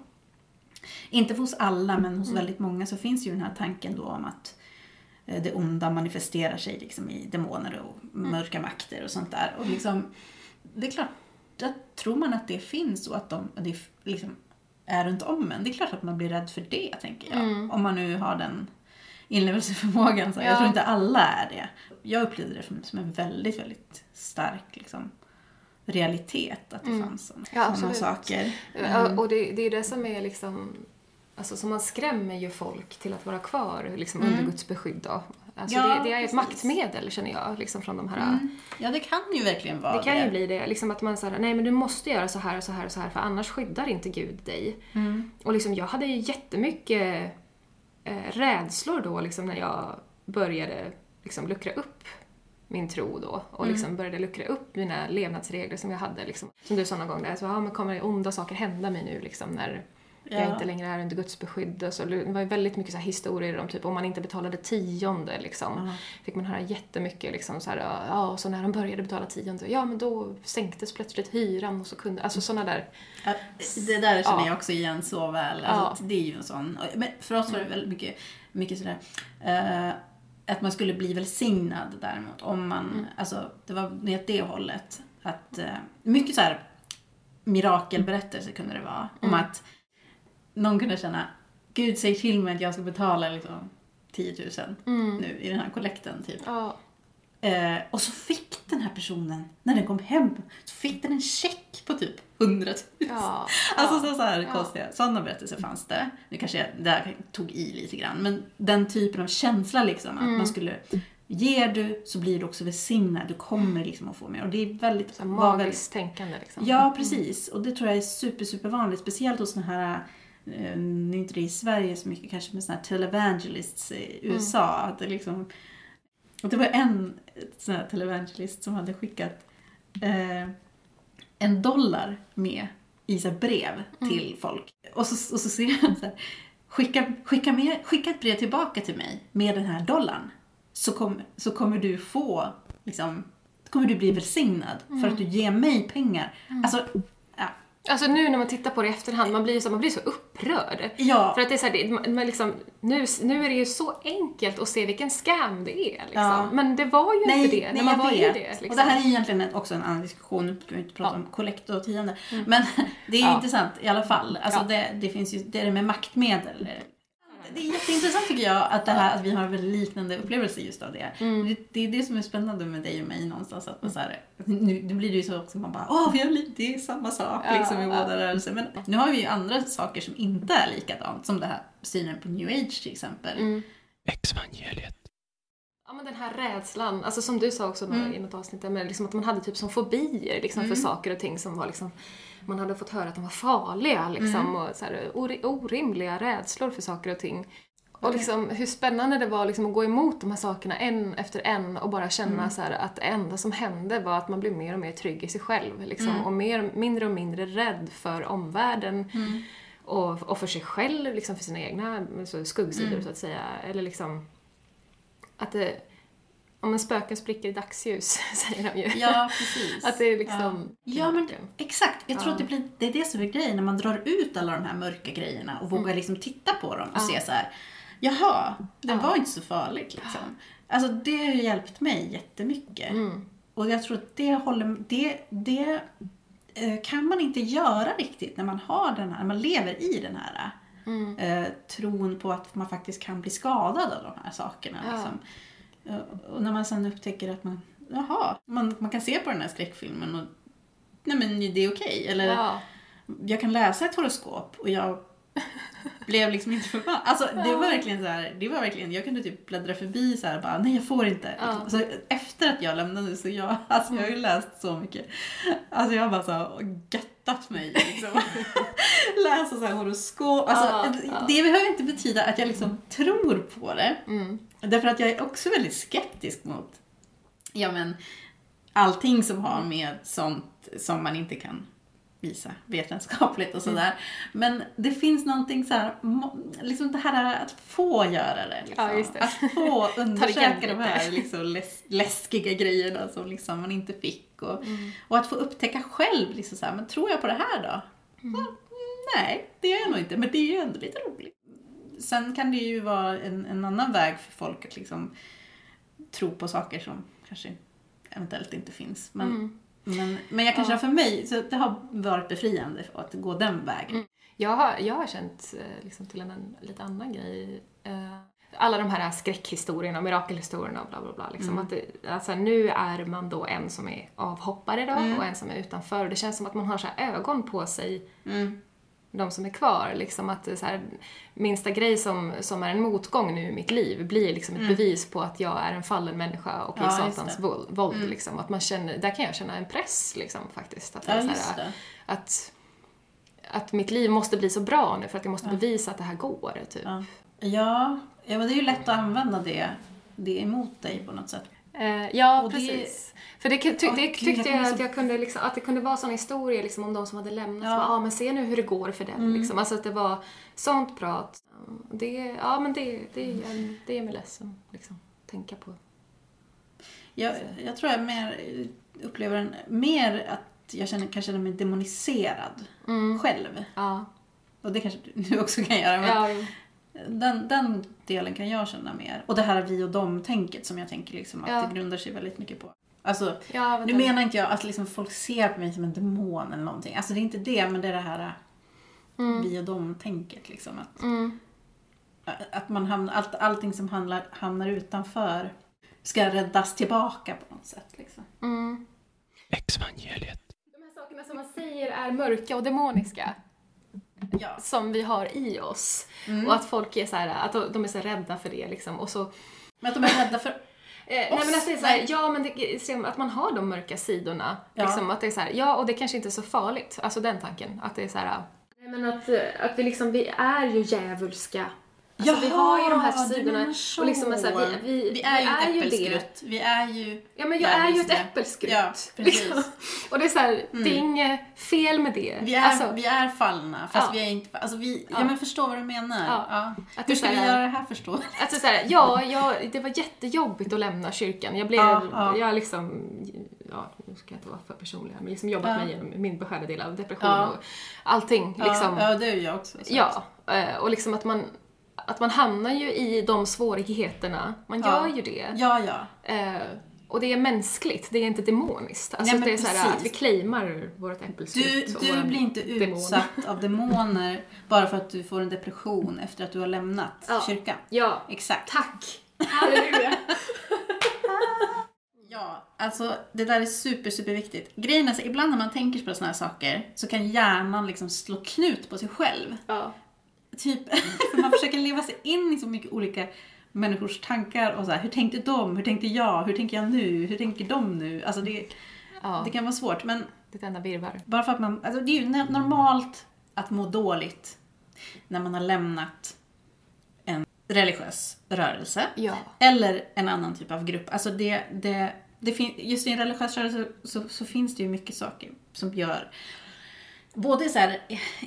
Speaker 5: inte hos alla men
Speaker 2: Mm.
Speaker 5: hos väldigt många så finns ju den här tanken då om att eh, det onda manifesterar sig liksom i demoner och
Speaker 2: Mm.
Speaker 5: mörka makter och sånt där. Och liksom, det är klart, att tror man att det finns och att de det liksom är runt om en, det är klart att man blir rädd för det, tänker jag.
Speaker 2: Mm.
Speaker 5: Om man nu har den inlevelseförmågan. Så Jag
Speaker 2: Ja.
Speaker 5: tror inte alla är det. Jag upplevde det som, som en väldigt, väldigt stark liksom, realitet att det
Speaker 2: Mm.
Speaker 5: fanns sådana,
Speaker 2: Ja,
Speaker 5: sådana
Speaker 2: absolut.
Speaker 5: saker.
Speaker 2: Ja, Och det, det är det som är liksom, alltså som man skrämmer ju folk till att vara kvar liksom
Speaker 5: Mm.
Speaker 2: under Guds beskydd då. Alltså
Speaker 5: Ja,
Speaker 2: det, det är ett
Speaker 5: precis.
Speaker 2: maktmedel känner jag, liksom från de här
Speaker 5: Mm. Ja, det kan ju verkligen vara
Speaker 2: Det kan ju bli det, liksom att man säger nej men du måste göra så här och så här och så här för annars skyddar inte Gud dig.
Speaker 5: Mm.
Speaker 2: Och liksom jag hade ju jättemycket eh, rädslor då liksom när jag började liksom luckra upp min tro då och
Speaker 5: Mm.
Speaker 2: liksom började luckra upp mina levnadsregler som jag hade. Liksom. Som du sa någon gång där, så, ja, men kommer onda saker hända mig nu liksom när jag
Speaker 5: Ja.
Speaker 2: inte längre är under Guds beskydd. Och så, det var väldigt mycket så här historier om typ om man inte betalade tionde liksom.
Speaker 5: Ja.
Speaker 2: Fick man höra jättemycket liksom så här, ja och så när de började betala tionde, ja men då sänktes plötsligt hyran och så kunde, alltså sådana där.
Speaker 5: Ja, Det där känner
Speaker 2: Ja.
Speaker 5: jag också igen så väl. Alltså, Det är ju en sån. Men för oss var det väldigt mycket, mycket sådär eh, att man skulle bli välsignad däremot. Om man, alltså det var mer åt det hållet. Att, eh, mycket så här mirakelberättelser kunde det vara. Om att någon kunde känna, Gud säger till mig att jag ska betala liksom 10 000 nu i den här kollekten typ.
Speaker 2: Ja,
Speaker 5: Eh, och så fick den här personen, när den kom hem, så fick den en check på typ 100 000.
Speaker 2: ja,
Speaker 5: Alltså
Speaker 2: ja.
Speaker 5: så, så här
Speaker 2: Ja.
Speaker 5: konstiga, sådana berättelser fanns det. Nu kanske jag där tog i lite grann, men den typen av känsla liksom, att
Speaker 2: Mm.
Speaker 5: man skulle Ger du så blir du också välsignad, du kommer liksom att få mer. Och det är väldigt...
Speaker 2: Så
Speaker 5: var väldigt
Speaker 2: magiskt tänkande liksom.
Speaker 5: Ja, precis. Och det tror jag är super, super vanligt. Speciellt hos såna här, eh, nu är inte det i Sverige så mycket kanske, med såna här televangelists i USA. Att det liksom, och det var en sån här televangelist som hade skickat eh, en dollar med i så brev till folk. Och så, och så ser han så här, skicka, skicka, med, skicka ett brev tillbaka till mig med den här dollarn. Så, kom, så kommer du få, liksom, kommer du bli välsignad för att du ger mig pengar. Alltså, ja,
Speaker 2: Alltså nu när man tittar på det i efterhand, man blir ju så, man blir så upprörd.
Speaker 5: Ja.
Speaker 2: För att det är så här, det, man, liksom, nu, nu är det ju så enkelt att se vilken scam det är. Liksom.
Speaker 5: Ja.
Speaker 2: Men det var ju inte det när man var
Speaker 5: vet.
Speaker 2: i det. Liksom.
Speaker 5: Och det här är egentligen också en annan diskussion, nu ska vi inte prata om kollekt och tionde. Men det är
Speaker 2: Mm. Ja.
Speaker 5: intressant i alla fall. Alltså
Speaker 2: Ja.
Speaker 5: det, det finns ju, det är det med maktmedel. Det är jätteintressant tycker jag att, det här, att vi har väldigt liknande upplevelser just av det.
Speaker 2: Mm.
Speaker 5: det. Det är det som är spännande med dig och mig någonstans. Att man så här, nu, nu blir det ju så också man bara åh vi har lite, det är samma sak liksom i båda rörelser. Men nu har vi ju andra saker som inte är likadant. Som det här synen på new age till exempel.
Speaker 2: Mm.
Speaker 3: Exvangeliet.
Speaker 2: Ja men den här rädslan, alltså som du sa också
Speaker 5: Mm.
Speaker 2: i något avsnitt, där, men liksom att man hade typ som fobier liksom, för saker och ting som var liksom, man hade fått höra att de var farliga liksom,
Speaker 5: Mm.
Speaker 2: och så här, ori- orimliga rädslor för saker och ting. Och liksom hur spännande det var liksom att gå emot de här sakerna en efter en och bara känna
Speaker 5: Mm.
Speaker 2: så här, att det enda som hände var att man blev mer och mer trygg i sig själv liksom,
Speaker 5: Mm.
Speaker 2: och mer, mindre och mindre rädd för omvärlden
Speaker 5: Mm.
Speaker 2: och, och för sig själv, liksom, för sina egna skuggsidor
Speaker 5: Mm.
Speaker 2: så att säga. Eller liksom att det, om en spöken spricker i dagsljus, säger de ju.
Speaker 5: Ja, precis.
Speaker 2: Att det är liksom...
Speaker 5: Ja, men exakt. Jag tror
Speaker 2: Ja.
Speaker 5: att det, blir, det är det som är grejen när man drar ut alla de här mörka grejerna och vågar liksom titta på dem och
Speaker 2: Mm. Ja.
Speaker 5: se så här. Jaha, det
Speaker 2: Ja.
Speaker 5: var inte så farligt liksom. Alltså det har ju hjälpt mig jättemycket.
Speaker 2: Mm.
Speaker 5: Och jag tror att det håller, det, det eh, kan man inte göra riktigt när man har den här, när man lever i den här
Speaker 2: Mm.
Speaker 5: eh, tron på att man faktiskt kan bli skadad av de här sakerna.
Speaker 2: Ja.
Speaker 5: Liksom. Och när man sen upptäcker att man, jaha, man, man kan se på den här skräckfilmen och nej men det är okej. Eller
Speaker 2: Ja.
Speaker 5: jag kan läsa ett horoskop och jag blev liksom inte förbannad. Alltså det var verkligen så här, det var verkligen, jag kunde typ bläddra förbi så här bara, nej jag får inte.
Speaker 2: Ja.
Speaker 5: Alltså, efter att jag lämnade så jag, alltså jag har ju läst så mycket. Alltså jag har bara så här göttat mig liksom. Läsa så här horoskop. Alltså,
Speaker 2: ja.
Speaker 5: Det behöver inte betyda att jag liksom tror på det.
Speaker 2: Mm.
Speaker 5: Därför att jag är också väldigt skeptisk mot ja, men, allting som har med sånt som man inte kan visa vetenskapligt och sådär. Men det finns någonting så här, må- liksom det här att få göra det. Liksom.
Speaker 2: Ja, det.
Speaker 5: Att få undersöka de här liksom, läs- läskiga grejerna som liksom man inte fick. Och,
Speaker 2: Mm.
Speaker 5: och att få upptäcka själv, liksom så här, men tror jag på det här då?
Speaker 2: Mm.
Speaker 5: Ja, nej, det gör jag nog inte, men det är ju ändå lite roligt. Sen kan det ju vara en, en annan väg för folk att liksom tro på saker som kanske eventuellt inte finns. Men,
Speaker 2: Mm.
Speaker 5: men, men jag kan
Speaker 2: Ja.
Speaker 5: känna för mig, så det har varit befriande att gå den vägen.
Speaker 2: Mm. Jag har, jag har känt eh, liksom, till en, en lite annan grej. Eh, alla de här skräckhistorierna, mirakelhistorierna och bla bla bla. Liksom,
Speaker 5: Mm.
Speaker 2: att det, alltså, nu är man då en som är avhoppare då
Speaker 5: Mm.
Speaker 2: och en som är utanför. Och det känns som att man har så ögon på sig
Speaker 5: Mm.
Speaker 2: De som är kvar. Liksom att så här, minsta grej som, som är en motgång nu i mitt liv blir liksom ett bevis på att jag är en fallen människa och i
Speaker 5: Mm. Ja, just
Speaker 2: satans våld. våld
Speaker 5: Mm.
Speaker 2: liksom. Att man känner, där kan jag känna en press liksom, faktiskt. Att,
Speaker 5: Ja,
Speaker 2: här, att, att mitt liv måste bli så bra nu för att jag måste
Speaker 5: Ja.
Speaker 2: bevisa att det här går. Typ.
Speaker 5: Ja. Ja, ja, men det är ju lätt att använda det, det emot dig på något sätt.
Speaker 2: Eh, ja,
Speaker 5: Och det-
Speaker 2: precis. För det, ty, det
Speaker 5: Åh, gud,
Speaker 2: tyckte
Speaker 5: jag
Speaker 2: att,
Speaker 5: så-
Speaker 2: jag kunde liksom, att det kunde vara såna historier liksom, om de som hade lämnat.
Speaker 5: Ja.
Speaker 2: Ja. ah, men se nu hur det går för den.
Speaker 5: Mm.
Speaker 2: Liksom. Alltså att det var sånt prat. Det, ja, men det, det, gör- det gör mig ledsen. Liksom, tänka på.
Speaker 5: Jag, jag tror jag mer upplever en, mer att jag känner, kan känna mig demoniserad
Speaker 2: Mm.
Speaker 5: själv.
Speaker 2: Ja.
Speaker 5: Och det kanske du också kan göra. Men
Speaker 2: Ja.
Speaker 5: Den, den delen kan jag känna mer. Och det här vi och dem-tänket som jag tänker liksom att
Speaker 2: Ja.
Speaker 5: det grundar sig väldigt mycket på. Alltså,
Speaker 2: ja
Speaker 5: nu menar inte jag att liksom folk ser på mig som en demon eller någonting. Alltså det är inte det, men det är det här
Speaker 2: Mm.
Speaker 5: vi och dem-tänket. Liksom. Att,
Speaker 2: Mm.
Speaker 5: att man hamnar, allt, allting som handlar, hamnar utanför ska räddas tillbaka på något sätt. Liksom.
Speaker 2: Mm.
Speaker 3: Exvangeliet.
Speaker 2: De här sakerna som man säger är mörka och demoniska.
Speaker 5: Ja.
Speaker 2: Som vi har i oss.
Speaker 5: Mm.
Speaker 2: Och att folk är så här, att de- är så rädda för det liksom. Och så
Speaker 5: Men att de är rädda för...
Speaker 2: Eh, nej men att det är så här,
Speaker 5: Nej.
Speaker 2: ja men det, att man har de mörka sidorna.
Speaker 5: Ja.
Speaker 2: Liksom, att det är så här, ja och det kanske inte är så farligt. Alltså den tanken. Att det är så här, nej men att, eh, att vi liksom, vi är ju djävulska. Alltså, vi har ju de här
Speaker 5: Jaha,
Speaker 2: sidorna. Och liksom så här, vi, vi,
Speaker 5: Vi är ju ett
Speaker 2: det.
Speaker 5: äppelskrutt. Vi är ju...
Speaker 2: Ja men jag är ju ett äppelskrutt.
Speaker 5: Ja, precis.
Speaker 2: Liksom. Och det är så här, det är inget fel med det.
Speaker 5: Vi är,
Speaker 2: Alltså,
Speaker 5: vi är fallna, fast
Speaker 2: Ja.
Speaker 5: vi är inte... Alltså vi, ja.
Speaker 2: Ja.
Speaker 5: men förstår vad du menar.
Speaker 2: Ja.
Speaker 5: Ja.
Speaker 2: Att det
Speaker 5: Hur ska vi göra det här förstå?
Speaker 2: Alltså så här, ja, jag, det var jättejobbigt att lämna kyrkan. Jag blev,
Speaker 5: Ja, ja.
Speaker 2: jag liksom ja, nu ska jag inte vara för personlig här, men liksom jobbat
Speaker 5: Ja.
Speaker 2: mig igenom min beskärda del av depression
Speaker 5: Ja.
Speaker 2: och allting. Liksom.
Speaker 5: Ja, ja, det är ju jag också. så
Speaker 2: Ja, eh, och liksom att man, att man hamnar ju i de svårigheterna. Man
Speaker 5: Ja.
Speaker 2: gör ju det.
Speaker 5: Ja, ja.
Speaker 2: Eh, och det är mänskligt, det är inte demoniskt. Alltså
Speaker 5: Nej,
Speaker 2: det är så här,
Speaker 5: precis.
Speaker 2: att vi claimar vårt
Speaker 5: Du,
Speaker 2: äppelskott
Speaker 5: du
Speaker 2: våran
Speaker 5: blir inte
Speaker 2: demon.
Speaker 5: utsatt av demoner bara för att du får en depression efter att du har lämnat
Speaker 2: Ja.
Speaker 5: kyrkan.
Speaker 2: Ja,
Speaker 5: Exakt.
Speaker 2: tack! Halleluja!
Speaker 5: Ja, alltså det där är super, super viktigt. Grejen är så, ibland när man tänker på såna här saker så kan hjärnan liksom slå knut på sig själv.
Speaker 2: ja.
Speaker 5: Typ, för man försöker leva sig in i så mycket olika människors tankar och så här, hur tänkte de? Hur tänkte jag? Hur tänker jag nu? Hur tänker de nu? Alltså det,
Speaker 2: ja.
Speaker 5: det kan vara svårt, men
Speaker 2: Det enda virrvarr.
Speaker 5: bara för att man, alltså det är ju normalt att må dåligt när man har lämnat en religiös rörelse.
Speaker 2: Ja.
Speaker 5: Eller en annan typ av grupp. Alltså det, det, det fin- just i en religiös rörelse så, så finns det ju mycket saker som gör Både så här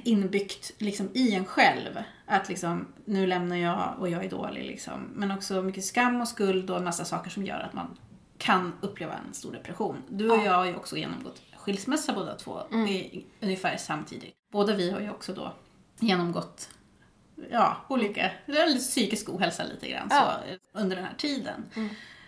Speaker 5: inbyggt liksom i en själv, att liksom nu lämnar jag och jag är dålig liksom. Men också mycket skam och skuld och en massa saker som gör att man kan uppleva en stor depression. Du och jag har ju också genomgått skilsmässa båda två, i, ungefär samtidigt. Båda vi har ju också då genomgått ja, olika, eller psykisk ohälsa lite grann
Speaker 2: Ja.
Speaker 5: så, under den här tiden.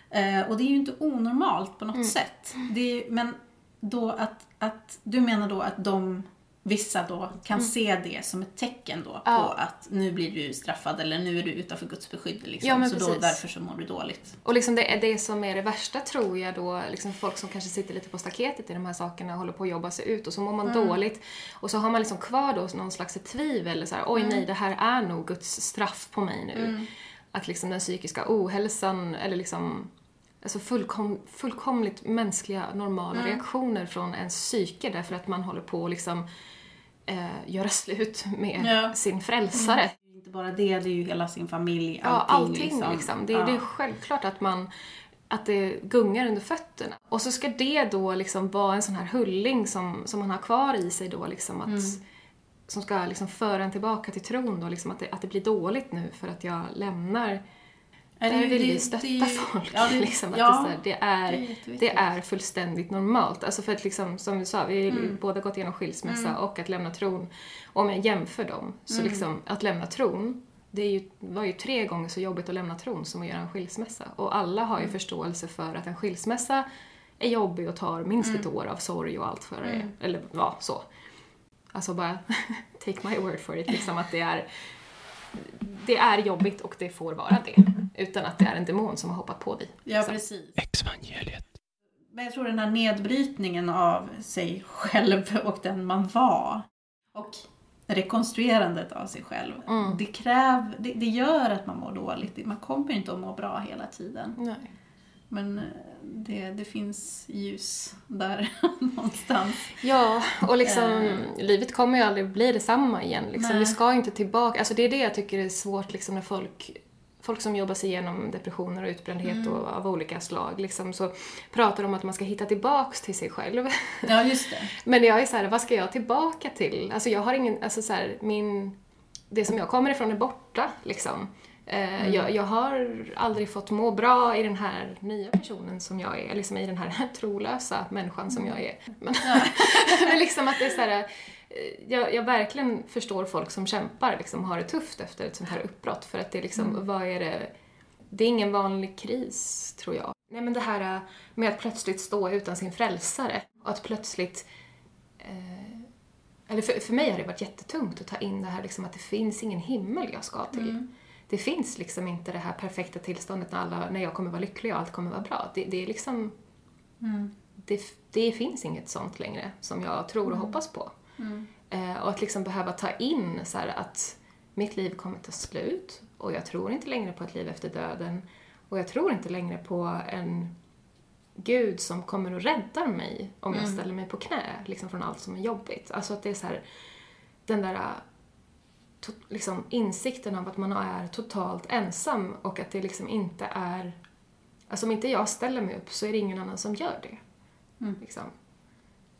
Speaker 5: Eh, och det är ju inte onormalt på något sätt. Det är, men då att, att, du menar då att de, vissa då, kan se det som ett tecken då
Speaker 2: Ja.
Speaker 5: på att nu blir du straffad eller nu är du utanför Guds beskydd liksom.
Speaker 2: Ja,
Speaker 5: så då,
Speaker 2: precis.
Speaker 5: därför så mår du dåligt.
Speaker 2: Och liksom det det som är det värsta tror jag då, liksom folk som kanske sitter lite på staketet i de här sakerna och håller på att jobba sig ut och så mår man dåligt och så har man liksom kvar då någon slags ett tvivel, så här, oj nej det här är nog Guds straff på mig nu. Att liksom den psykiska ohälsan eller liksom Alltså fullkom, fullkomligt mänskliga, normala reaktioner från ens psyke därför att man håller på att liksom eh, göra slut med
Speaker 5: Ja.
Speaker 2: sin frälsare.
Speaker 5: Inte bara det, det är ju hela sin familj,
Speaker 2: Ja,
Speaker 5: allting,
Speaker 2: allting liksom. Det,
Speaker 5: Ja.
Speaker 2: det är självklart att man att det gungar under fötterna. Och så ska det då liksom vara en sån här hulling som, som man har kvar i sig då liksom att
Speaker 5: Mm.
Speaker 2: som ska liksom föra en tillbaka till tron då liksom att det, att det blir dåligt nu för att jag lämnar.
Speaker 5: Det
Speaker 2: Där
Speaker 5: ju-
Speaker 2: vill
Speaker 5: det-
Speaker 2: vi stötta
Speaker 5: det
Speaker 2: folk.
Speaker 5: ja, det-
Speaker 2: liksom, att
Speaker 5: ja,
Speaker 2: det, är det, är,
Speaker 5: det är
Speaker 2: det fullständigt normalt. Alltså för att liksom, som vi sa, vi har
Speaker 5: Mm.
Speaker 2: båda gått igenom skilsmässa och att lämna tron. Om jag jämför dem, så
Speaker 5: Mm.
Speaker 2: liksom att lämna tron, det är ju, var ju tre gånger så jobbigt att lämna tron som att göra en skilsmässa. Och alla har ju
Speaker 5: Mm.
Speaker 2: förståelse för att en skilsmässa är jobbig och tar minst
Speaker 5: Mm.
Speaker 2: ett år av sorg och allt för det. Eller ja, så. Alltså bara take my word for it, liksom att det är det är jobbigt och det får vara det. Utan att det är en demon som har hoppat på dig.
Speaker 5: Ja,
Speaker 2: liksom.
Speaker 5: precis.
Speaker 3: Exvangeliet.
Speaker 5: Men jag tror den här nedbrytningen av sig själv och den man var och rekonstruerandet av sig själv.
Speaker 2: Mm.
Speaker 5: Det, kräv, det, det gör att man mår dåligt. Man kommer inte att må bra hela tiden.
Speaker 2: Nej.
Speaker 5: Men eh, det, det finns ljus där någonstans.
Speaker 2: Ja, och liksom
Speaker 5: Eh.
Speaker 2: livet kommer ju aldrig bli detsamma igen. Liksom.
Speaker 5: Nej.
Speaker 2: Vi ska inte tillbaka. Alltså det är det jag tycker är svårt liksom, när folk Folk som jobbar sig igenom depressioner och utbrändhet
Speaker 5: Mm.
Speaker 2: och, av olika slag liksom, så pratar de om att man ska hitta tillbaks till sig själv.
Speaker 5: Ja, just det.
Speaker 2: Men jag är så här, vad ska jag tillbaka till? Alltså jag har ingen, alltså så här, min, det som jag kommer ifrån är borta liksom. Eh,
Speaker 5: Mm.
Speaker 2: jag, jag har aldrig fått må bra i den här nya personen som jag är, liksom i den här trolösa människan som jag är. Men, men liksom att det är så här, jag, jag verkligen förstår folk som kämpar, liksom har det tufft efter ett sånt här uppbrott. För att det är liksom, vad är det? Det är ingen vanlig kris, tror jag. Nej men det här eh, med att plötsligt stå utan sin frälsare och att plötsligt eh, eller för, för mig har det varit jättetungt att ta in det här liksom att det finns ingen himmel jag ska till. Det finns liksom inte det här perfekta tillståndet när, alla, när jag kommer vara lycklig och allt kommer vara bra. Det, det är liksom... Det, det finns inget sånt längre som jag tror och hoppas på. Eh, och att liksom behöva ta in så att mitt liv kommer ta slut och jag tror inte längre på ett liv efter döden och jag tror inte längre på en Gud som kommer och räddar mig om jag ställer mig på knä liksom från allt som är jobbigt. Alltså att det är så här, den där to, liksom, insikten av att man är totalt ensam och att det liksom inte är... Alltså om inte jag ställer mig upp så är det ingen annan som gör det. Liksom.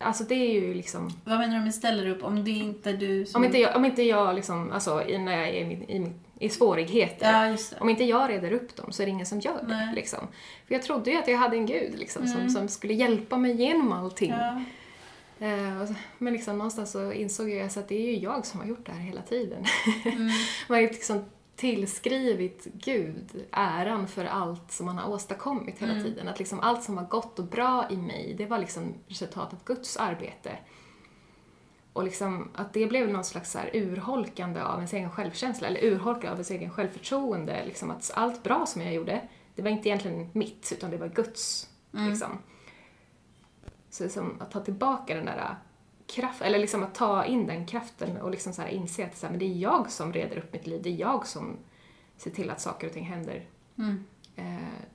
Speaker 2: Alltså det är ju liksom...
Speaker 5: Vad menar du med ställer upp? Om det inte du som...
Speaker 2: Om inte jag, om inte jag liksom, alltså när jag är i i i svårigheter.
Speaker 5: Ja, det.
Speaker 2: Om inte jag reder upp dem så är det ingen som gör det.
Speaker 5: Nej.
Speaker 2: Liksom. För jag trodde ju att jag hade en gud liksom, som, som skulle hjälpa mig igenom allting.
Speaker 5: Ja.
Speaker 2: Eh, men liksom, någonstans så insåg jag att det är ju jag som har gjort det här hela tiden. Man har liksom tillskrivit Gud äran för allt som man har åstadkommit hela tiden. Att liksom allt som var gott och bra i mig, det var liksom resultat av Guds arbete. Och liksom att det blev någon slags så här urholkande av ens egen självkänsla, eller urholkande av ens egen självförtroende. Liksom att allt bra som jag gjorde, det var inte egentligen mitt, utan det var Guds. Liksom. Så liksom att ta tillbaka den där kraften, eller liksom att ta in den kraften och liksom så här inse att så här, men det är jag som reder upp mitt liv, det är jag som ser till att saker och ting händer. Eh,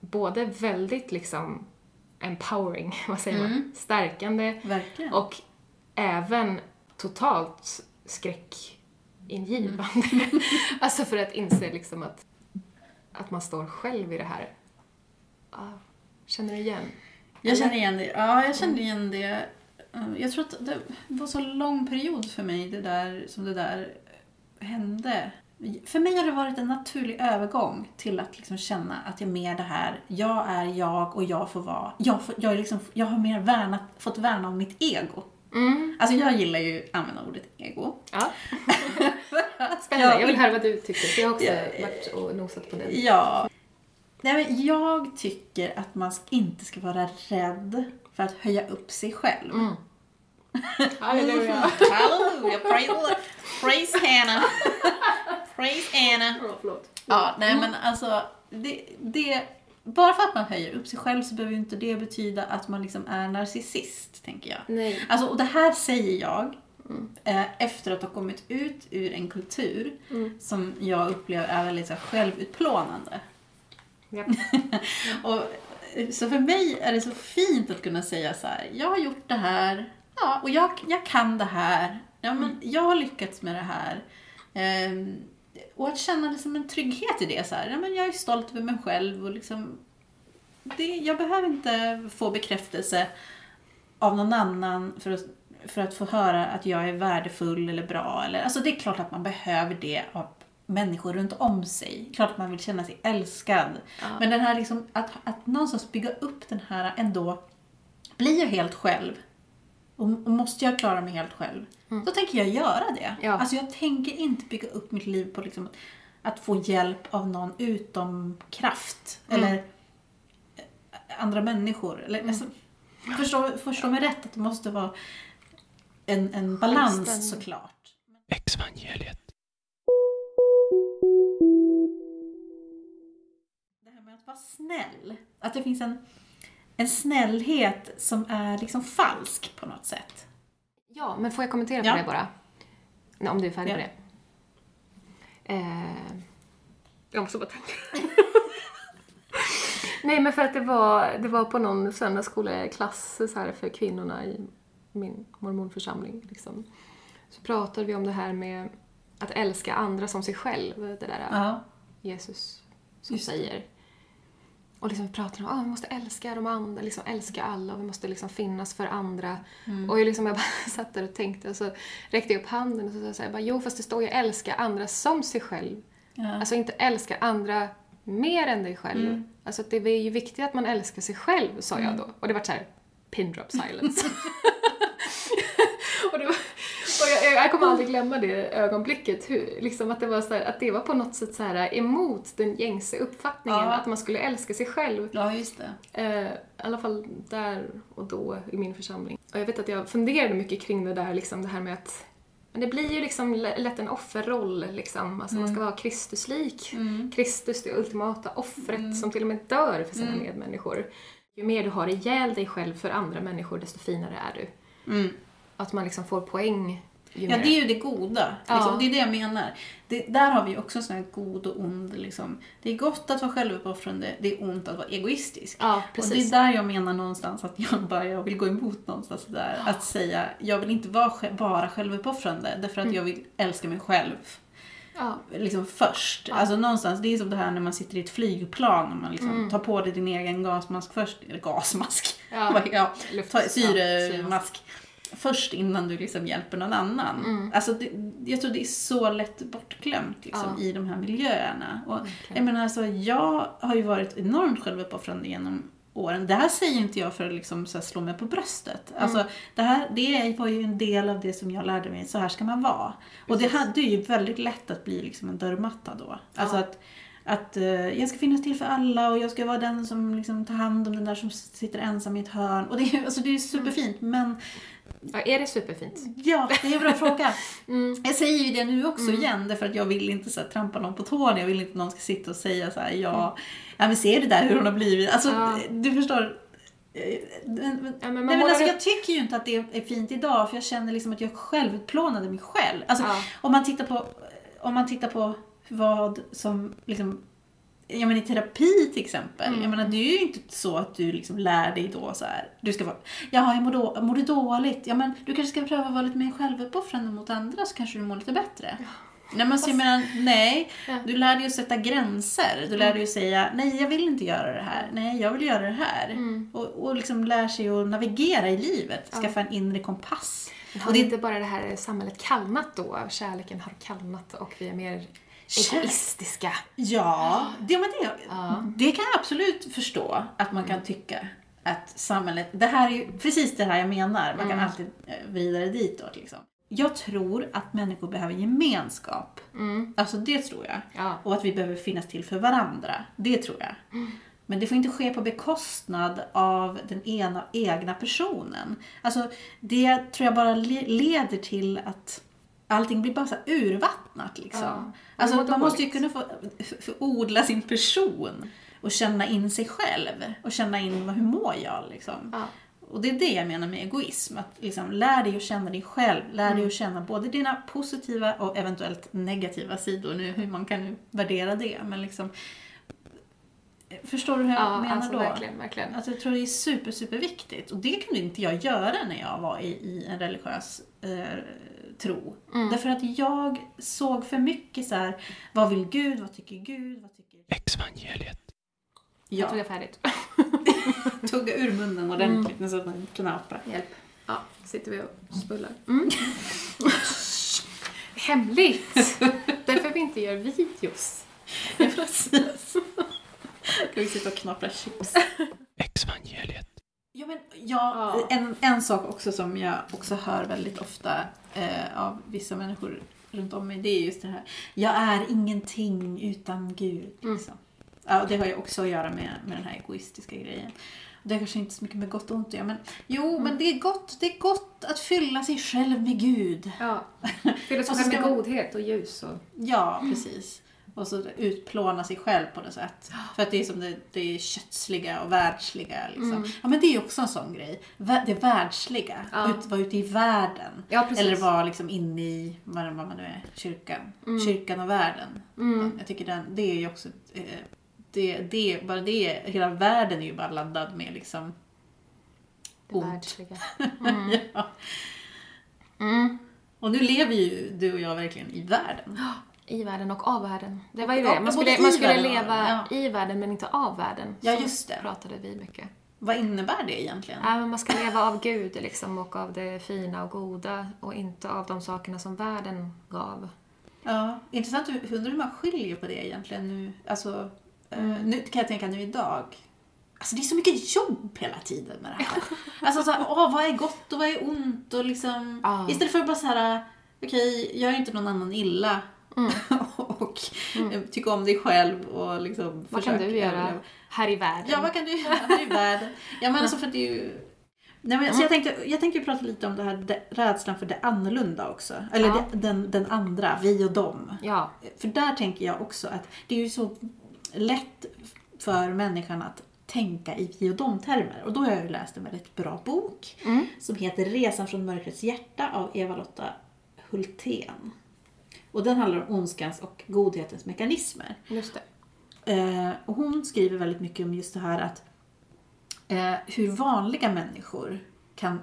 Speaker 2: både väldigt liksom empowering, vad säger man, stärkande
Speaker 5: Verkligen.
Speaker 2: och även totalt skräckingivande. alltså för att inse liksom att, att man står själv i det här. Ah, känner du igen?
Speaker 5: Jag känner igen det. Ja, jag känner igen det. Eh, Jag tror att det var så lång period för mig det där, som det där hände. För mig har det varit en naturlig övergång till att liksom känna att jag är mer det här, jag är jag och jag får vara, jag, får, jag, är liksom, jag har mer värnat, fått värna om mitt ego. Alltså jag gillar ju att använda ordet ego.
Speaker 2: Ja. Spännande,
Speaker 5: Ja.
Speaker 2: jag vill höra vad du tycker. för Jag har också varit och nosat på det.
Speaker 5: Ja. Nej, men jag tycker att man inte ska vara rädd för att höja upp sig själv.
Speaker 2: Halleluja!
Speaker 5: Halleluja! Praise, praise Hannah! Praise Anna!
Speaker 2: Ja, förlåt.
Speaker 5: Ja, nej men alltså, det, det, bara för att man höjer upp sig själv så behöver ju inte det betyda att man liksom är narcissist, tänker jag.
Speaker 2: Nej.
Speaker 5: Alltså, och det här säger jag eh, efter att ha kommit ut ur en kultur som jag upplever är väldigt så här, självutplånande.
Speaker 2: Ja.
Speaker 5: och, så för mig är det så fint att kunna säga så här, jag har gjort det här, ja, och jag, jag kan det här, ja, men jag har lyckats med det här. Ehm, och att känna liksom en trygghet i det. Så här, ja, men jag är stolt över mig själv och liksom, det, jag behöver inte få bekräftelse av någon annan för att, för att få höra att jag är värdefull eller bra. Eller, alltså det är klart att man behöver det av människor runt om sig. Klart att man vill känna sig älskad. Men den här liksom, att, att någonstans bygga upp den här ändå, blir jag helt själv och, och måste jag klara mig helt själv, då tänker jag göra det.
Speaker 2: Ja.
Speaker 5: Alltså jag tänker inte bygga upp mitt liv på liksom att få hjälp av någon utom kraft. Eller eh, andra människor. Eller, alltså, förstå, förstå mig rätt att det måste vara en, en balans såklart.
Speaker 3: Exvangeliet.
Speaker 5: Snäll. Att det finns en, en snällhet som är liksom falsk på något sätt.
Speaker 2: Ja, men får jag kommentera på
Speaker 5: Ja.
Speaker 2: det bara? Nej, om du är färdig
Speaker 5: Ja.
Speaker 2: med det. Eh, jag måste bara tänka. Nej, men för att det var, det var på någon söndagsskoleklass så här, för kvinnorna i min mormonförsamling. Liksom. Så pratade vi om det här med att älska andra som sig själv. Det där
Speaker 5: Ja.
Speaker 2: Jesus som
Speaker 5: Just
Speaker 2: säger. Och liksom pratar om att vi måste älska de andra, liksom älska alla och vi måste liksom finnas för andra.
Speaker 5: Mm.
Speaker 2: Och jag, liksom, jag bara satt där och tänkte och så räckte jag upp handen och så sa jag bara, jo fast det står ju älska andra som sig själv.
Speaker 5: Ja.
Speaker 2: Alltså inte älska andra mer än dig själv.
Speaker 5: Mm.
Speaker 2: Alltså det är ju viktigt att man älskar sig själv, sa jag då. Och det var så här pin drop silence. och det var, jag, jag kommer aldrig glömma det ögonblicket, hur, liksom att, det var så här, att det var på något sätt så här emot den gängse uppfattningen
Speaker 5: Ja.
Speaker 2: att man skulle älska sig själv.
Speaker 5: ja, just det.
Speaker 2: Eh, I alla fall där och då i min församling. Och jag vet att jag funderade mycket kring det där, liksom det här med att men det blir ju liksom lä- lätt en offerroll, liksom. Alltså man ska vara Kristuslik. Kristus, det ultimata offret som till och med dör för sina medmänniskor. Ju mer du har ihjäl dig själv för andra människor, desto finare är du. Att man liksom får poäng
Speaker 5: Ja, det är ju det goda.
Speaker 2: Ja.
Speaker 5: Liksom. Det är det jag menar. Det, där har vi också en sån här god och ond. Liksom. Det är gott att vara självuppoffrande, det är ont att vara egoistisk.
Speaker 2: Ja,
Speaker 5: Och det är där jag menar någonstans att jag bara jag vill gå emot någonstans där. Att säga, jag vill inte vara bara självuppoffrande därför
Speaker 2: Mm.
Speaker 5: att jag vill älska mig själv
Speaker 2: Ja.
Speaker 5: liksom först. Alltså någonstans, det är som det här när man sitter i ett flygplan och man liksom tar på dig din egen gasmask först. Eller gasmask.
Speaker 2: Mm. Ja.
Speaker 5: ja.
Speaker 2: Luft-
Speaker 5: Ta,
Speaker 2: ja,
Speaker 5: syremask. Först innan du liksom hjälper någon annan.
Speaker 2: Mm.
Speaker 5: Alltså det, jag tror det är så lätt bortglömt liksom,
Speaker 2: Ja.
Speaker 5: i de här miljöerna. Och,
Speaker 2: Verkligen.
Speaker 5: jag menar alltså, jag har ju varit enormt självuppoffrande genom åren. Det här säger inte jag för att liksom så här slå mig på bröstet.
Speaker 2: Mm.
Speaker 5: Alltså, det, här, det var ju en del av det som jag lärde mig, så här ska man vara. Och det hade ju väldigt lätt att bli liksom en dörrmatta då. Alltså
Speaker 2: Ja.
Speaker 5: att, att eh, jag ska finnas till för alla och jag ska vara den som liksom tar hand om den där som sitter ensam i ett hörn. Och det, är- alltså, det är superfint men
Speaker 2: Ja, är det superfint?
Speaker 5: Ja, det är en bra fråga.
Speaker 2: Mm.
Speaker 5: Jag säger ju det nu också igen, därför att jag vill inte så här, trampa någon på tårna. Jag vill inte att någon ska sitta och säga så här, ja, ja men ser du där hur hon har blivit? Alltså,
Speaker 2: Mm. Ja.
Speaker 5: du förstår. Eh, men-
Speaker 2: Ja, men
Speaker 5: Nej, men alltså, jag tycker ju inte att det är fint idag, för jag känner liksom att jag själv utplånade mig själv. Alltså,
Speaker 2: Ja.
Speaker 5: om, man tittar på, om man tittar på vad som liksom Ja men i terapi till exempel.
Speaker 2: Mm.
Speaker 5: Jag menar det är ju inte så att du liksom lär dig då så här. Du ska vara, jaha jag mår, då, mår du dåligt? Ja men du kanske ska pröva att vara lite mer självuppoffrande mot andra så kanske du mår lite bättre. Nej men så jag menar, nej.
Speaker 2: Ja. Mm.
Speaker 5: Du lär dig att sätta gränser. Du lär dig att säga, nej jag vill inte göra det här. Nej jag vill göra det här.
Speaker 2: Mm.
Speaker 5: Och, och liksom lär sig att navigera i livet. Skaffa en inre kompass.
Speaker 2: Har
Speaker 5: Och det,
Speaker 2: inte bara det här samhället kallnat då? Kärleken har kallnat och vi är mer egoistiska.
Speaker 5: Ja, det, men det,
Speaker 2: Ja.
Speaker 5: det kan jag absolut förstå att man kan tycka att samhället, det här är ju precis det här jag menar, man kan alltid eh, vidare ditåt liksom. Jag tror att människor behöver gemenskap. Alltså det tror jag.
Speaker 2: Ja.
Speaker 5: Och att vi behöver finnas till för varandra. Det tror jag. Men det får inte ske på bekostnad av den ena egna personen. Alltså det tror jag bara le- leder till att allting blir bara så urvattnat liksom.
Speaker 2: Ja.
Speaker 5: Alltså man måste ju kunna få, odla sin person och känna in sig själv och känna in hur mår jag liksom.
Speaker 2: Ja.
Speaker 5: Och det är det jag menar med egoism. Att liksom, lär dig att känna dig själv. Lär
Speaker 2: Mm.
Speaker 5: dig att känna både dina positiva och eventuellt negativa sidor. Nu, hur man kan värdera det. Men liksom, förstår du hur jag
Speaker 2: Ja,
Speaker 5: menar
Speaker 2: alltså
Speaker 5: då?
Speaker 2: verkligen, verkligen.
Speaker 5: Alltså, jag tror det är super, super viktigt. Och det kunde inte jag göra när jag var i, i en religiös eh, tro.
Speaker 2: Mm.
Speaker 5: Därför att jag såg för mycket så här, vad vill Gud, vad tycker Gud, vad tycker
Speaker 3: Exvangeliet.
Speaker 2: Jag
Speaker 5: jag?
Speaker 2: jag är färdigt.
Speaker 5: Tugga ur munnen ordentligt mm. så att man knaprar.
Speaker 2: Hjälp. Ja, sitter vi och spullar. Mm. Hemligt! Därför vi inte gör videos.
Speaker 5: Precis. Ska vi sitta och knapra chips?
Speaker 3: Exvangeliet.
Speaker 5: Ja, men, ja,
Speaker 2: Ja.
Speaker 5: En, en sak också som jag också hör väldigt ofta eh, av vissa människor runt om mig, det är just det här. Jag är ingenting utan Gud. Liksom. Ja, och det har ju också att göra med, med den här egoistiska grejen. Det har kanske inte så mycket med gott och ont göra, men jo, men det är gott. Det är gott att fylla sig själv med Gud.
Speaker 2: Ja. Fylla sig själv med godhet och ljus och...
Speaker 5: Ja, precis. Och så utplåna sig själv på något sätt. För att det är som det, det är kötsliga och världsliga. Liksom. Ja, men det är ju också en sån grej. Det världsliga.
Speaker 2: Ja.
Speaker 5: Ut, vara ute i världen.
Speaker 2: Ja.
Speaker 5: Eller vara liksom inne i, vad vad man nu är, kyrkan. Kyrkan och världen. Jag tycker den, det är ju också, eh, det, det, bara det, hela världen är ju bara laddad med liksom
Speaker 2: Det
Speaker 5: ont.
Speaker 2: världsliga.
Speaker 5: ja.
Speaker 2: Mm.
Speaker 5: Och nu lever ju du och jag verkligen i världen.
Speaker 2: I världen och av världen. Det var ju det. Man skulle, man skulle leva i världen men inte av världen.
Speaker 5: Ja, just det.
Speaker 2: pratade vi mycket.
Speaker 5: Vad innebär det egentligen?
Speaker 2: Ja, men man ska leva av Gud liksom, och av det fina och goda och inte av de sakerna som världen gav.
Speaker 5: Ja, intressant. Undrar hur man skiljer på det egentligen nu. Alltså, eh, nu kan jag tänka nu idag. Alltså det är så mycket jobb hela tiden med det här. Alltså så här, åh, vad är gott och vad är ont och liksom.
Speaker 2: Ja.
Speaker 5: Istället för att bara så här, okej, gör inte någon annan illa. och eh, tycka om dig själv och liksom
Speaker 2: Vad kan du göra
Speaker 5: överleva.
Speaker 2: här i världen?
Speaker 5: Ja, vad kan du göra här i världen? Ja, men alltså för det är ju... Nej, men, så jag, tänkte, jag tänkte prata lite om det här det, rädslan för det annorlunda också. Eller
Speaker 2: Ja.
Speaker 5: det, den, den andra, vi och dem.
Speaker 2: Ja.
Speaker 5: För där tänker jag också att det är ju så lätt för människan att tänka i vi och dem-termer. Och då har jag ju läst en väldigt bra bok
Speaker 2: Mm.
Speaker 5: som heter Resan från mörkrets hjärta av Eva-Lotta Hultén. Och den handlar om ondskans och godhetens mekanismer.
Speaker 2: Just.
Speaker 5: Eh, och hon skriver väldigt mycket om just det här att eh, hur vanliga människor kan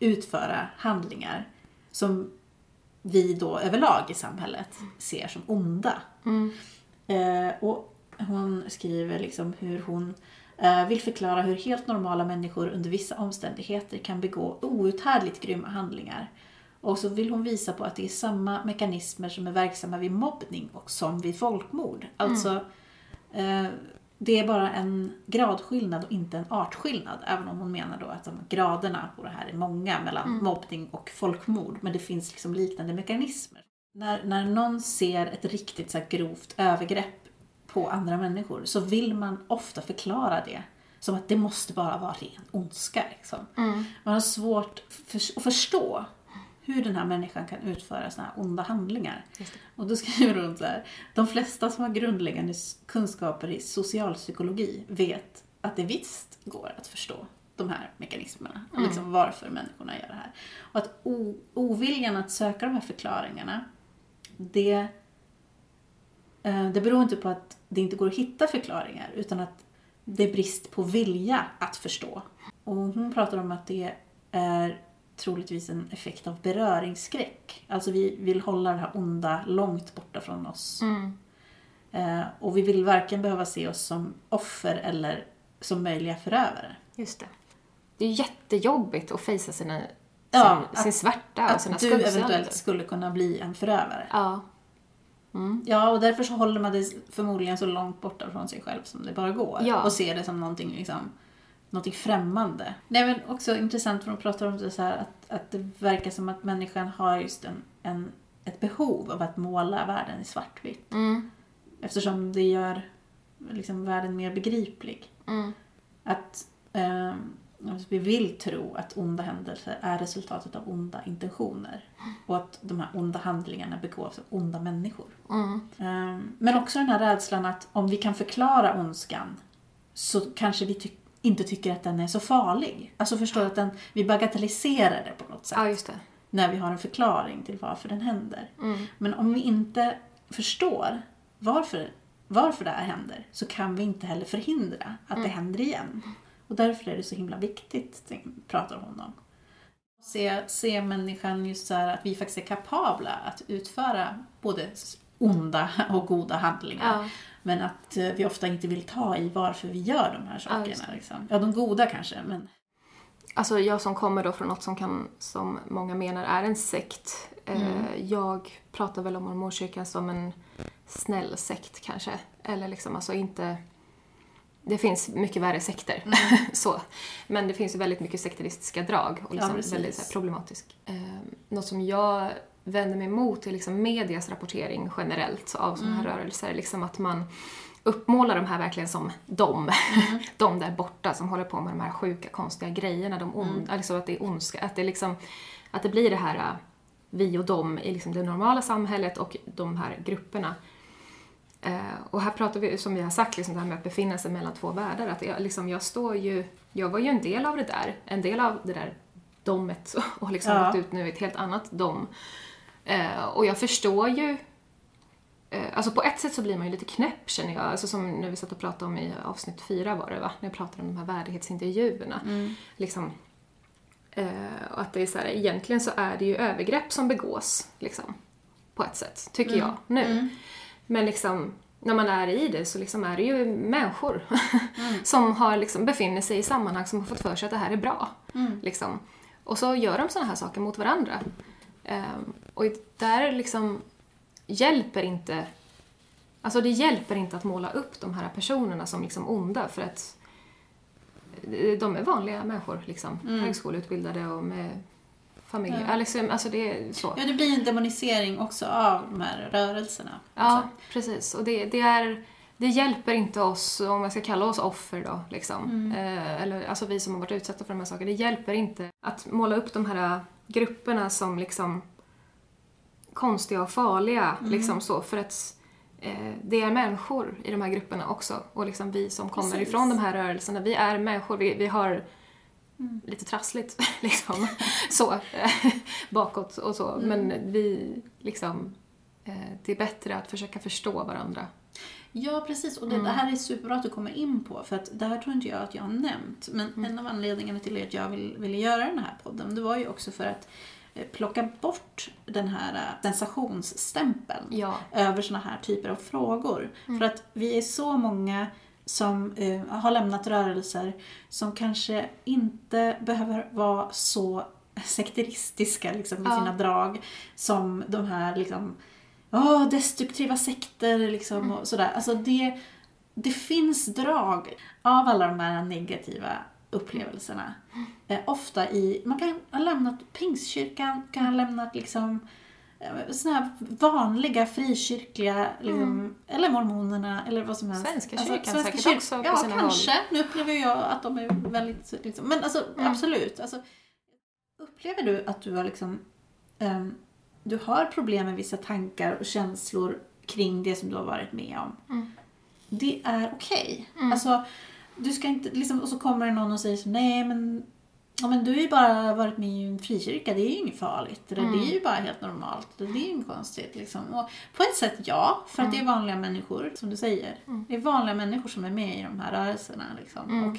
Speaker 5: utföra handlingar som vi då överlag i samhället ser som onda. Eh, och hon skriver liksom hur hon eh, vill förklara hur helt normala människor under vissa omständigheter kan begå outhärdligt grymma handlingar. Och så vill hon visa på att det är samma mekanismer som är verksamma vid mobbning och som vid folkmord. Alltså, eh, det är bara en gradskillnad och inte en artskillnad. Även om hon menar då att de graderna på det här är många mellan mobbning och folkmord. Men det finns liksom liknande mekanismer. När, när någon ser ett riktigt så grovt övergrepp på andra människor så vill man ofta förklara det som att det måste bara vara ren ondska. Liksom. Man har svårt för, att förstå hur den här människan kan utföra såna här onda handlingar. Och då skriver hon så här. De flesta som har grundläggande kunskaper i socialpsykologi vet att det visst går att förstå de här mekanismerna. Och liksom varför människorna gör det här. Och att o- oviljan att söka de här förklaringarna, det, eh, det beror inte på att det inte går att hitta förklaringar, utan att det är brist på vilja att förstå. Och hon pratar om att det är troligtvis en effekt av beröringsskräck. Alltså vi vill hålla det här onda långt borta från oss. Eh, och vi vill varken behöva se oss som offer eller som möjliga förövare.
Speaker 2: Just det. Det är jättejobbigt att fejsa sina,
Speaker 5: Ja,
Speaker 2: sin, sin
Speaker 5: att-
Speaker 2: svärta och sina
Speaker 5: Att du
Speaker 2: skuggsidor.
Speaker 5: eventuellt skulle kunna bli en förövare.
Speaker 2: Ja.
Speaker 5: Ja, och därför så håller man det förmodligen så långt borta från sig själv som det bara går.
Speaker 2: Ja.
Speaker 5: Och ser det som någonting, liksom, någonting främmande. Nej, men också intressant för de pratar om det så här att, att det verkar som att människan har just en, en, ett behov av att måla världen i svartvitt.
Speaker 2: Mm.
Speaker 5: Eftersom det gör liksom, världen mer begriplig.
Speaker 2: Mm.
Speaker 5: Att alltså, vi vill tro att onda händelser är resultatet av onda intentioner. Och att de här onda handlingarna begås av onda människor.
Speaker 2: Mm.
Speaker 5: Ehm, men också den här rädslan att om vi kan förklara ondskan så kanske vi ty- inte tycker att den är så farlig. Alltså förstår att den, vi bagatelliserar det på något sätt
Speaker 2: ja, just det.
Speaker 5: när vi har en förklaring till varför den händer.
Speaker 2: Mm.
Speaker 5: Men om vi inte förstår varför, varför det här händer så kan vi inte heller förhindra att det händer igen. Och därför är det så himla viktigt, pratar hon om. Se, se människan just så här att vi faktiskt är kapabla att utföra både onda och goda handlingar.
Speaker 2: Ja.
Speaker 5: Men att eh, vi ofta inte vill ta i varför vi gör de här
Speaker 2: Ja,
Speaker 5: sakerna. liksom. ja de goda kanske, men
Speaker 2: Alltså jag som kommer då från något som, kan, som många menar är en sekt.
Speaker 5: Mm.
Speaker 2: Eh, jag pratar väl om Mormonkyrkan som en snäll sekt kanske. Eller liksom alltså inte... Det finns mycket värre sekter. så. Men det finns ju väldigt mycket sekteristiska drag och
Speaker 5: Mm. Ja,
Speaker 2: liksom
Speaker 5: precis.
Speaker 2: väldigt här, problematisk. Eh, något som jag vänder mig emot är liksom medias rapportering generellt av sådana
Speaker 5: Mm.
Speaker 2: här rörelser. Liksom att man uppmålar de här verkligen som de.
Speaker 5: Mm.
Speaker 2: de där borta som håller på med de här sjuka, konstiga grejerna. De on,
Speaker 5: Mm.
Speaker 2: alltså att det är ondska. Att det, liksom, att det blir det här äh, vi och dem i liksom det normala samhället och de här grupperna. Eh, och här pratar vi, som vi har sagt, liksom det här med att befinna sig mellan två världar. Att jag, liksom, jag står ju, jag var ju en del av det där. En del av det där domet och liksom
Speaker 5: Ja.
Speaker 2: gått ut nu i ett helt annat dom. Eh, och jag förstår ju Eh, Alltså på ett sätt så blir man ju lite knäpp känner jag. Alltså som när vi satt och pratade om i avsnitt fyra var det va? När jag pratade om de här värdighetsintervjuerna. Liksom, eh, och att det är så här, egentligen så är det ju övergrepp som begås. Liksom, på ett sätt, tycker jag nu. Men liksom, när man är i det så liksom är det ju människor som har liksom, befinner sig i sammanhang som har fått för sig att det här är bra. Liksom. Och så gör de sådana här saker mot varandra. Ehm, och där liksom hjälper inte Alltså det hjälper inte att måla upp de här personerna som liksom onda för att de är vanliga människor liksom. Högskoleutbildade och med familj.
Speaker 5: Ja.
Speaker 2: Liksom, alltså det är så.
Speaker 5: ja, det blir en demonisering också av de här rörelserna.
Speaker 2: Ja, precis. Och det, det är... Det hjälper inte oss, om jag ska kalla oss offer då, liksom. Eh, eller alltså vi som har varit utsatta för de här sakerna. Det hjälper inte att måla upp de här grupperna som liksom konstiga och farliga, liksom så. För att eh, det är människor i de här grupperna också. Och liksom vi som kommer
Speaker 5: Precis.
Speaker 2: ifrån de här rörelserna, vi är människor. Vi, vi har lite trassligt, liksom. så. eh, bakåt och så. Men vi, liksom... Eh, det är bättre att försöka förstå varandra.
Speaker 5: Ja, precis. Och det, det här är superbra att du kommer in på. För att det här tror inte jag att jag har nämnt. Men en av anledningarna till att jag vill, ville göra den här podden, det var ju också för att eh, plocka bort den här eh, sensationsstämpeln
Speaker 2: Ja.
Speaker 5: över såna här typer av frågor. För att vi är så många som eh, har lämnat rörelser som kanske inte behöver vara så sekteristiska liksom, i
Speaker 2: Ja.
Speaker 5: sina drag som de här liksom, åh, destruktiva sekter liksom, och sådär. Alltså det, det finns drag av alla de här negativa upplevelserna. Eh, ofta i, man kan ha lämnat pingstkyrkan, kan ha lämnat liksom eh, såna här vanliga frikyrkliga, liksom, eller mormonerna eller vad som helst.
Speaker 2: Svenska
Speaker 5: Alltså,
Speaker 2: kyrkan
Speaker 5: Svenska
Speaker 2: säkert
Speaker 5: kyrkan-
Speaker 2: också på
Speaker 5: Ja,
Speaker 2: sina
Speaker 5: kanske. Nu upplever jag att de är väldigt, liksom, men alltså
Speaker 2: Mm.
Speaker 5: absolut. Alltså, upplever du att du har liksom, ehm, du har problem med vissa tankar och känslor kring det som du har varit med om.
Speaker 2: Mm.
Speaker 5: Det är okej. Alltså, du ska inte, liksom, och så kommer det någon och säger så, nej men Ja, men du har ju bara varit med i en frikyrka, det är ju inget farligt.
Speaker 2: Mm.
Speaker 5: Det är ju bara helt normalt. Det är ju inget konstigt. Liksom. Och på ett sätt ja, för att det
Speaker 2: Mm.
Speaker 5: är vanliga människor, som du säger. Det är vanliga människor som är med i de här rörelserna. Liksom.
Speaker 2: Mm.
Speaker 5: Och,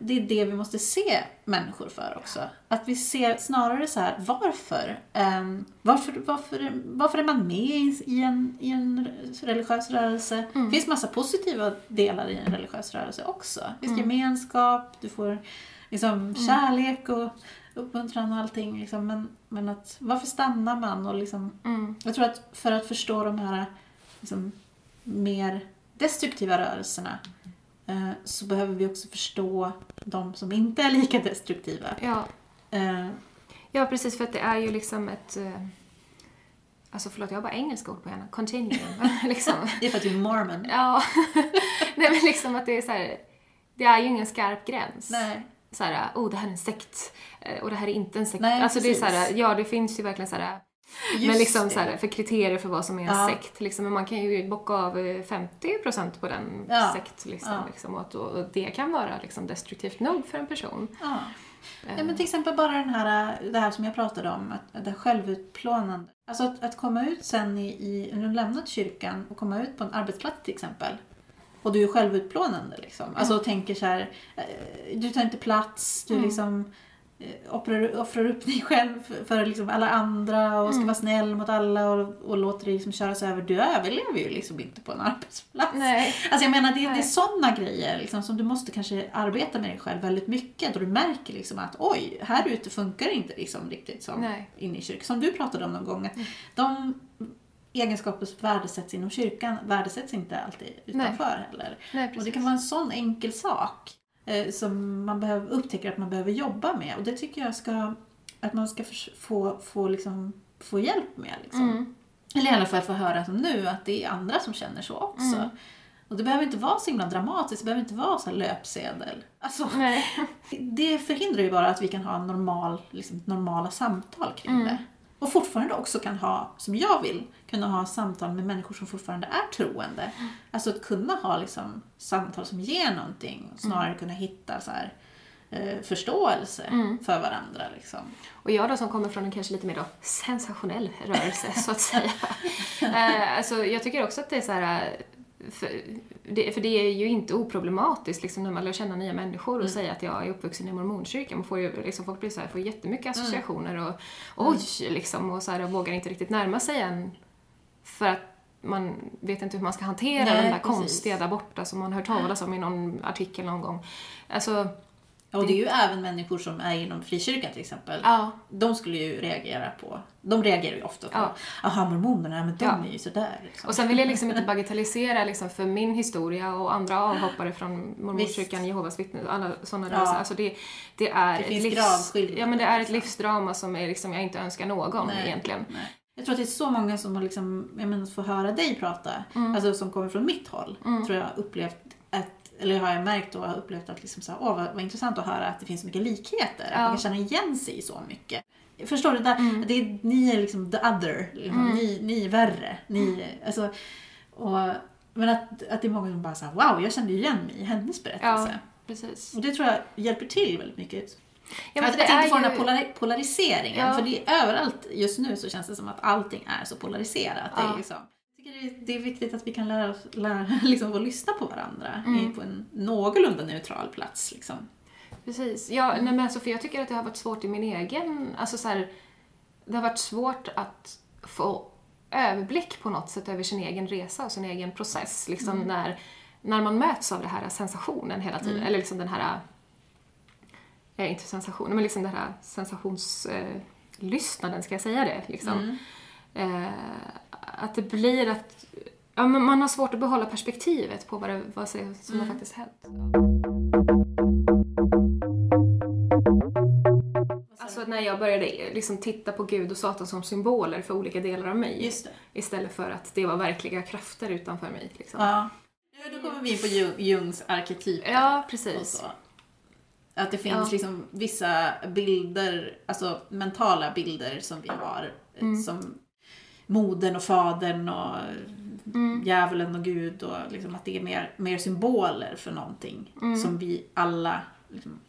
Speaker 5: det är det vi måste se människor för också. Att vi ser snarare så här, varför? Ehm, varför, varför, varför är man med i en, i en religiös rörelse? Det finns massa positiva delar i en religiös rörelse också. Det finns gemenskap, du får liksom kärlek och uppmuntran och allting. Liksom. Men, men att, varför stannar man? Och liksom,
Speaker 2: Mm.
Speaker 5: jag tror att för att förstå de här liksom, mer destruktiva rörelserna eh, så behöver vi också förstå de som inte är lika destruktiva.
Speaker 2: Ja.
Speaker 5: Eh,
Speaker 2: ja, precis för att det är ju liksom ett... eh, Alltså förlåt, jag har bara engelska ord på hjärnan. Continuum. liksom.
Speaker 5: det är för att du är mormon.
Speaker 2: Ja. Nej men liksom att det är så här. Det är ju ingen skarp gräns.
Speaker 5: Nej.
Speaker 2: Så här, oh det här är en sekt och det här är inte en sekt.
Speaker 5: Nej,
Speaker 2: alltså det är så här,
Speaker 5: precis.
Speaker 2: ja det finns ju verkligen så här.
Speaker 5: Just
Speaker 2: men liksom
Speaker 5: det.
Speaker 2: så här, för kriterier för vad som är en
Speaker 5: Ja.
Speaker 2: sekt. Liksom, men man kan ju bocka av eh, 50% på den
Speaker 5: Ja.
Speaker 2: sektlistan.
Speaker 5: Ja.
Speaker 2: Liksom, och, och det kan vara liksom, destruktivt nog för en person.
Speaker 5: Ja. Ja, men till exempel bara den här, det här som jag pratade om, att, det självutplånande. Alltså att, att komma ut sen i, i, när du lämnat kyrkan och komma ut på en arbetsplats till exempel. Och du är självutplånande liksom. Alltså och tänker så här, eh, du tar inte plats, du liksom eh, offrar, offrar upp dig själv för, för liksom alla andra och ska vara snäll mot alla och, och låter dig liksom köras över. Du överlever ju liksom inte på en arbetsplats.
Speaker 2: Nej.
Speaker 5: Alltså jag menar det, det är
Speaker 2: Nej.
Speaker 5: sådana grejer liksom, som du måste kanske arbeta med dig själv väldigt mycket. Då du märker liksom att oj, här ute funkar det inte liksom riktigt som
Speaker 2: Nej.
Speaker 5: inne i kyrkan. Som du pratade om någon gång. Att de egenskaper som värdesätts inom kyrkan värdesätts inte alltid utanför heller.
Speaker 2: Nej,
Speaker 5: Och det kan vara en sån enkel sak eh, som man behöver, upptäcker att man behöver jobba med. Och det tycker jag ska, att man ska få, få, liksom, få hjälp med. Liksom.
Speaker 2: Mm.
Speaker 5: Eller i alla fall få höra som nu, att det är andra som känner så också.
Speaker 2: Mm.
Speaker 5: Och det behöver inte vara så himla dramatiskt, det behöver inte vara så löpsedel. Alltså,
Speaker 2: Nej.
Speaker 5: det förhindrar ju bara att vi kan ha normal, liksom, normala samtal kring
Speaker 2: Mm.
Speaker 5: det. Och fortfarande också kan ha, som jag vill, kunna ha samtal med människor som fortfarande är troende. Alltså att kunna ha liksom, samtal som ger någonting, och snarare
Speaker 2: Mm.
Speaker 5: kunna hitta så här, eh, förståelse för varandra. Liksom.
Speaker 2: Och jag då som kommer från en kanske lite mer då sensationell rörelse så att säga. eh, alltså jag tycker också att det är så här för det, för det är ju inte oproblematiskt liksom, när man lär känna nya människor och säga att jag är uppvuxen i mormonkyrkan. Man får ju, liksom, folk blir så här, får jättemycket associationer och oj, liksom, och så här, och vågar inte riktigt närma sig en för att man vet inte hur man ska hantera
Speaker 5: Nej,
Speaker 2: den där
Speaker 5: precis.
Speaker 2: konstiga där borta som man hört talas om i någon artikel någon gång. Alltså,
Speaker 5: Och det är ju även människor som är inom frikyrkan till exempel.
Speaker 2: ja.
Speaker 5: De skulle ju reagera på, de reagerar ju ofta på,
Speaker 2: Ja.
Speaker 5: aha mormonerna, men de
Speaker 2: Ja.
Speaker 5: är ju sådär. Liksom.
Speaker 2: Och sen vill jag liksom inte bagatellisera liksom för min historia och andra avhoppare från mormonkyrkan, Jehovas vittnen, alla sådana
Speaker 5: Ja.
Speaker 2: rörelser. Alltså det, det är
Speaker 5: Det
Speaker 2: ett livs... Ja men det är ett
Speaker 5: liksom.
Speaker 2: livsdrama som är liksom, jag inte önskar någon
Speaker 5: Nej.
Speaker 2: egentligen.
Speaker 5: Nej. Jag tror att det är så många som har liksom, jag menar, att få höra dig prata, alltså som kommer från mitt håll, tror jag upplevt eller har jag märkt och upplevt att liksom så här, åh, vad, vad intressant att höra att det finns så mycket likheter. Att
Speaker 2: Ja.
Speaker 5: man kan känna igen sig i så mycket. Förstår du? Där, det är, ni är liksom the other. Liksom. Ni, ni är värre. Ni, alltså, och, men att, att det är många som bara säger wow, jag kände igen mig i hennes
Speaker 2: Ja,
Speaker 5: berättelse.
Speaker 2: precis.
Speaker 5: Och det tror jag hjälper till väldigt mycket.
Speaker 2: Ja,
Speaker 5: att, att inte få den här
Speaker 2: ju-
Speaker 5: polari- polariseringen.
Speaker 2: Ja.
Speaker 5: För det är överallt just nu så känns det som att allting är så polariserat. Det är,
Speaker 2: Ja.
Speaker 5: liksom, tycker det är, viktigt att vi kan lära oss lära, liksom, att lyssna på varandra
Speaker 2: Mm.
Speaker 5: på en någorlunda neutral plats. Liksom.
Speaker 2: Precis. Ja, nej, men alltså, för jag tycker att det har varit svårt i min egen... Alltså så här, det har varit svårt att få överblick på något sätt över sin egen resa och sin egen process. Liksom när när man möts av det här sensationen hela tiden,
Speaker 5: Mm.
Speaker 2: eller liksom den här, eh, inte sensationen, men liksom den här sensationslyssnaden, eh, ska jag säga det? Liksom.
Speaker 5: Mm.
Speaker 2: Eh, att det blir att ja, men man har svårt att behålla perspektivet på vad, det, vad som som har
Speaker 5: Mm.
Speaker 2: faktiskt hänt. Alltså när jag började liksom titta på Gud och Satan som symboler för olika delar av mig. Istället för att det var verkliga krafter utanför mig. Liksom.
Speaker 5: Ja. ja. Då kommer vi in på Jung- Jungs arketyper.
Speaker 2: Ja, precis.
Speaker 5: Att det finns
Speaker 2: Ja.
Speaker 5: liksom vissa bilder, alltså mentala bilder som vi har.
Speaker 2: Mm.
Speaker 5: Som modern och fadern och
Speaker 2: Mm.
Speaker 5: djävulen och Gud. Och liksom att det är mer, mer symboler för någonting
Speaker 2: Mm.
Speaker 5: som vi alla liksom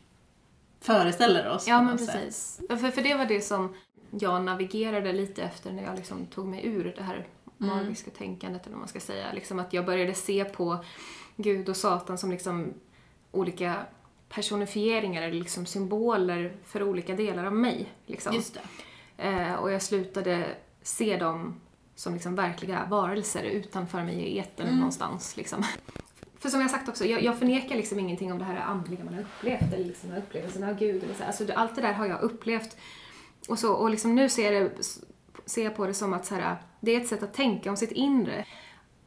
Speaker 5: föreställer oss.
Speaker 2: Ja, men
Speaker 5: sätt.
Speaker 2: precis. För, för det var det som jag navigerade lite efter när jag liksom tog mig ur det här magiska tänkandet, eller vad man ska säga. Liksom att jag började se på Gud och Satan som liksom olika personifieringar eller liksom symboler för olika delar av mig. Liksom.
Speaker 5: Just det.
Speaker 2: Eh, och jag slutade se dem som liksom verkliga varelser utanför mig i etern
Speaker 5: Mm.
Speaker 2: någonstans. Liksom. För som jag sagt också, jag, jag förnekar liksom ingenting om det här andliga man har upplevt eller liksom upplevelsen av Gud. Eller så. Alltså, allt det där har jag upplevt. Och, så, och liksom nu ser, det, ser jag på det som att så här, det är ett sätt att tänka om sitt inre.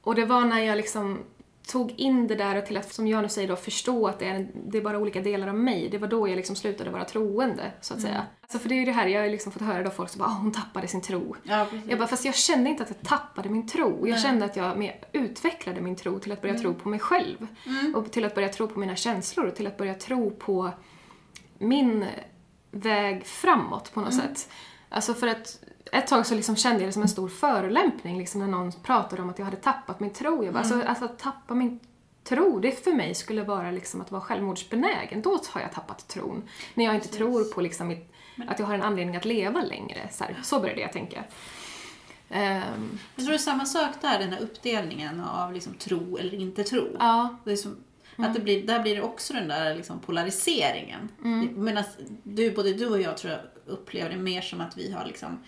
Speaker 2: Och det var när jag liksom tog in det där och till att, som jag nu säger då, förstå att det är, det är bara olika delar av mig. Det var då jag liksom slutade vara troende, så att säga. Alltså för det är ju det här, jag har liksom fått höra då folk som bara, "Ah, hon tappade sin tro.
Speaker 5: Ja.
Speaker 2: Jag bara, fast jag kände inte att jag tappade min tro. Jag
Speaker 5: Nej.
Speaker 2: kände att jag mer utvecklade min tro till att börja tro på mig själv.
Speaker 5: Mm.
Speaker 2: Och till att börja tro på mina känslor och till att börja tro på min väg framåt på något
Speaker 5: Mm.
Speaker 2: sätt. Alltså för att ett tag så liksom kände jag det som en stor förolämpning liksom när någon pratade om att jag hade tappat min tro. Jag bara,
Speaker 5: Mm.
Speaker 2: alltså, alltså att tappa min tro, det för mig skulle vara liksom att vara självmordsbenägen. Då har jag tappat tron. När jag inte tror på liksom mitt, att jag har en anledning att leva längre. Så, här, så började jag tänka. Ehm,
Speaker 5: Jag tror det är samma sak där, den här uppdelningen av liksom tro eller inte tro.
Speaker 2: ja,
Speaker 5: Det är som, att det blir, där blir det också den där liksom polariseringen.
Speaker 2: Mm.
Speaker 5: Medan du, både du och jag tror jag upplever det mer som att vi har liksom,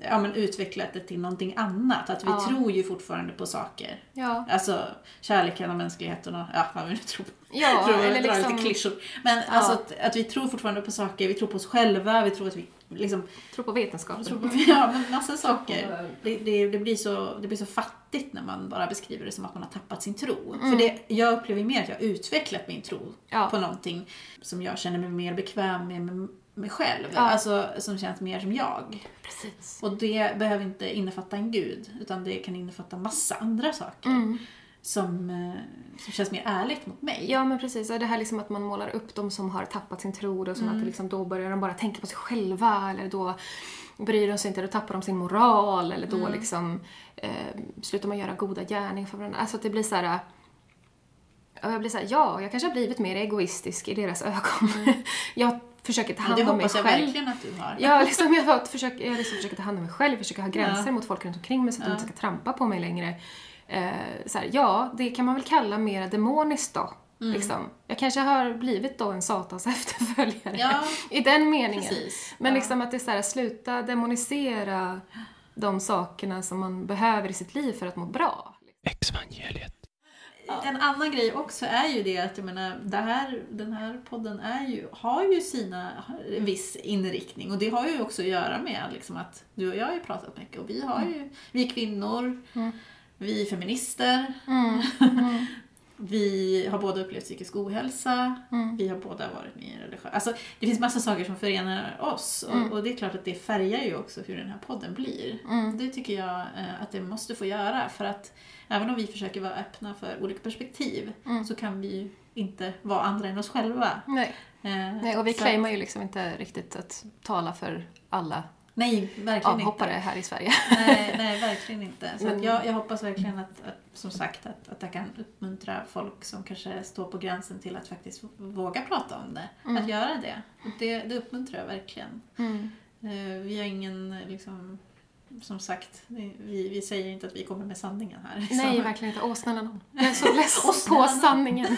Speaker 5: ja, men utvecklat det till någonting annat. Att vi
Speaker 2: Ja.
Speaker 5: tror ju fortfarande på saker.
Speaker 2: ja,
Speaker 5: Alltså kärleken och mänskligheten och ja, vad vi nu tror på.
Speaker 2: ja
Speaker 5: tror
Speaker 2: eller
Speaker 5: drar
Speaker 2: liksom
Speaker 5: lite klyschor. Men alltså att, att vi tror fortfarande på saker, vi tror på oss själva, vi tror att vi liksom
Speaker 2: tro på vetenskapen.
Speaker 5: tror på, ja, men massa saker. Det, det, det, blir så, det blir så fattigt när man bara beskriver det som att man har tappat sin tro. För det, jag upplever mer att jag har utvecklat min tro
Speaker 2: Ja.
Speaker 5: på någonting som jag känner mig mer bekväm med med mig själv.
Speaker 2: Ja.
Speaker 5: Alltså som känns mer som jag.
Speaker 2: Precis.
Speaker 5: Och det behöver inte innefatta en gud, utan det kan innefatta massa andra saker.
Speaker 2: Mm.
Speaker 5: Som, eh, som känns mer ärligt mot mig.
Speaker 2: Ja men precis, det här liksom att man målar upp dem som har tappat sin tro och som att det liksom då börjar de bara tänka på sig själva eller då bryr de sig inte, då tappar de sin moral eller då liksom eh, slutar man göra goda gärningar för varandra. Alltså att det blir så här. Och jag blir så här, ja, jag kanske har blivit mer egoistisk i deras ögon. jag försöker ta
Speaker 5: det
Speaker 2: hand om mig
Speaker 5: hoppas jag
Speaker 2: själv.
Speaker 5: verkligen att du har.
Speaker 2: Ja, liksom jag, har försöker, jag liksom försöker ta hand om mig själv, försöker ha gränser
Speaker 5: Ja.
Speaker 2: mot folk runt omkring mig så att de
Speaker 5: Ja.
Speaker 2: inte ska trampa på mig längre. Eh, så här, ja, det kan man väl kalla mer demoniskt då.
Speaker 5: Mm.
Speaker 2: Liksom. Jag kanske har blivit då en satans efterföljare.
Speaker 5: Ja,
Speaker 2: I den meningen.
Speaker 5: precis.
Speaker 2: Men
Speaker 5: Ja.
Speaker 2: liksom att det är så här, sluta demonisera de sakerna som man behöver i sitt liv för att må bra.
Speaker 3: Exvangeliet.
Speaker 5: En annan grej också är ju det att jag menar, det här, den här podden är ju, har ju sina en viss inriktning. Och det har ju också att göra med liksom att du och jag har ju pratat mycket och vi har ju, vi är kvinnor,
Speaker 2: Mm.
Speaker 5: vi är feminister, vi har båda upplevt psykisk ohälsa,
Speaker 2: Mm.
Speaker 5: vi har båda varit med i en religiös... Alltså det finns massa saker som förenar oss och,
Speaker 2: Mm.
Speaker 5: och det är klart att det färgar ju också hur den här podden blir.
Speaker 2: Mm.
Speaker 5: Det tycker jag eh, att det måste få göra för att även om vi försöker vara öppna för olika perspektiv
Speaker 2: Mm.
Speaker 5: så kan vi ju inte vara andra än oss själva.
Speaker 2: Nej.
Speaker 5: Eh,
Speaker 2: Nej, och vi claimar ju liksom inte riktigt att tala för alla
Speaker 5: Nej, verkligen
Speaker 2: avhoppare
Speaker 5: inte.
Speaker 2: här i Sverige.
Speaker 5: Nej, nej, verkligen inte. Så att jag, jag hoppas verkligen att, att som sagt, att, att jag kan uppmuntra folk som kanske står på gränsen till att faktiskt våga prata om det.
Speaker 2: Mm.
Speaker 5: Att göra det. Och det. Det uppmuntrar jag verkligen.
Speaker 2: Mm.
Speaker 5: Eh, Vi har ingen, liksom, som sagt, vi, vi säger inte att vi kommer med sanningen här.
Speaker 2: Nej,
Speaker 5: Så-
Speaker 2: verkligen inte. Åh, snälla nån. Jag är så less på sanningen.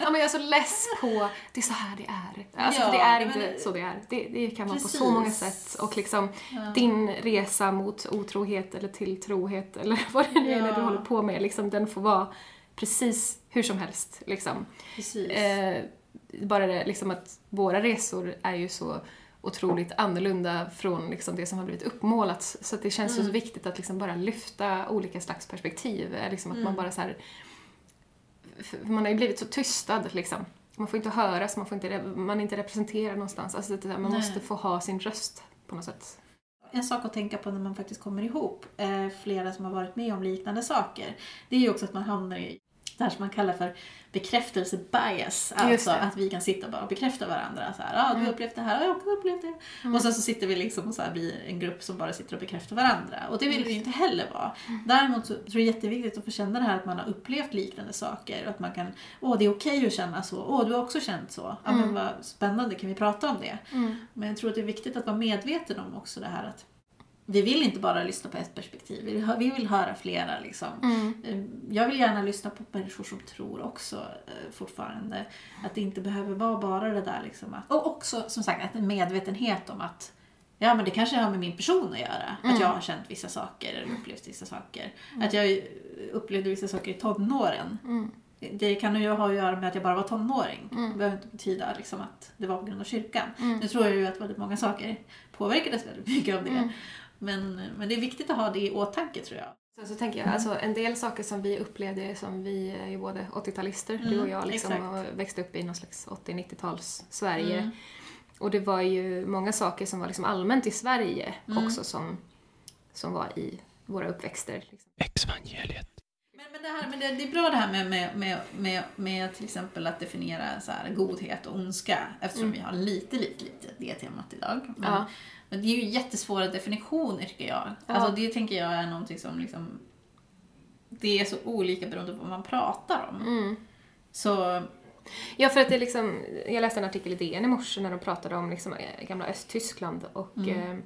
Speaker 2: Ja, men jag är så less på det är så här det är. Alltså,
Speaker 5: Ja,
Speaker 2: det är inte så det är. Det, det kan vara på så många sätt. Och liksom
Speaker 5: Ja.
Speaker 2: din resa mot otrohet eller till trohet eller vad det nu är
Speaker 5: Ja.
Speaker 2: du håller på med, liksom, den får vara precis hur som helst. Liksom. Eh, bara det liksom att våra resor är ju så otroligt annorlunda från liksom det som har blivit uppmålat. Så det känns
Speaker 5: Mm.
Speaker 2: så viktigt att liksom bara lyfta olika slags perspektiv. Liksom att
Speaker 5: Mm.
Speaker 2: man bara så här, man har ju blivit så tystad liksom. Man får inte höras, man, får inte, man är inte representerad någonstans. Alltså det, där, man
Speaker 5: Nej.
Speaker 2: måste få ha sin röst på något sätt.
Speaker 5: En sak att tänka på när man faktiskt kommer ihop, eh, flera som har varit med om liknande saker, det är ju också att man hamnar i det här som man kallar för bekräftelse-bias. Alltså att vi kan sitta bara och bekräfta varandra. Så här, ah, du har upplevt det här, jag har också upplevt det. Och sen så sitter vi liksom och så här blir en grupp som bara sitter och bekräftar varandra. Och det vill vi ju inte heller vara. Däremot så tror jag det är jätteviktigt att få känna det här att man har upplevt liknande saker. Och att man kan, åh det är okej att känna så, åh du har också känt så. Ja men vad spännande, kan vi prata om det? Men jag tror att det är viktigt att vara medveten om också det här att vi vill inte bara lyssna på ett perspektiv, vi vill, vi vill höra flera. Liksom. Eh, Jag vill gärna lyssna på människor som tror också eh, fortfarande att det inte behöver vara bara det där. Liksom, att, och också som sagt att en medvetenhet om att ja, men det kanske har med min person att göra. Att jag har känt vissa saker eller upplevt vissa saker. Att jag upplevde vissa saker i tonåren. Det kan ju ha att göra med att jag bara var tonåring. Det behöver inte betyda liksom, att det var på grund av kyrkan. Nu tror jag ju att väldigt många saker påverkades väldigt mycket av det. Men, men det är viktigt att ha det i åtanke tror jag.
Speaker 2: Sen så tänker jag, alltså en del saker som vi upplevde som vi är ju både 80-talister, du och jag liksom,
Speaker 5: Mm, exakt.
Speaker 2: och växte upp i någon slags 80-90-tals Sverige.
Speaker 5: Mm.
Speaker 2: Och det var ju många saker som var liksom allmänt i Sverige
Speaker 5: Mm.
Speaker 2: också som, som var i våra uppväxter. Liksom.
Speaker 3: Exvangeliet.
Speaker 5: Men, men, det, här, men det, det är bra det här med, med, med, med, med till exempel att definiera så här, godhet och ondska eftersom vi har lite, lite, lite det temat idag. Men,
Speaker 2: Ja.
Speaker 5: Men det är ju jättesvåra definitioner tycker jag. Alltså, det tänker jag är någonting som liksom det är så olika beroende på vad man pratar om. Så
Speaker 2: Ja, för att det är liksom, jag läste en artikel i DN i morse när de pratade om liksom eh, gamla Östtyskland och eh,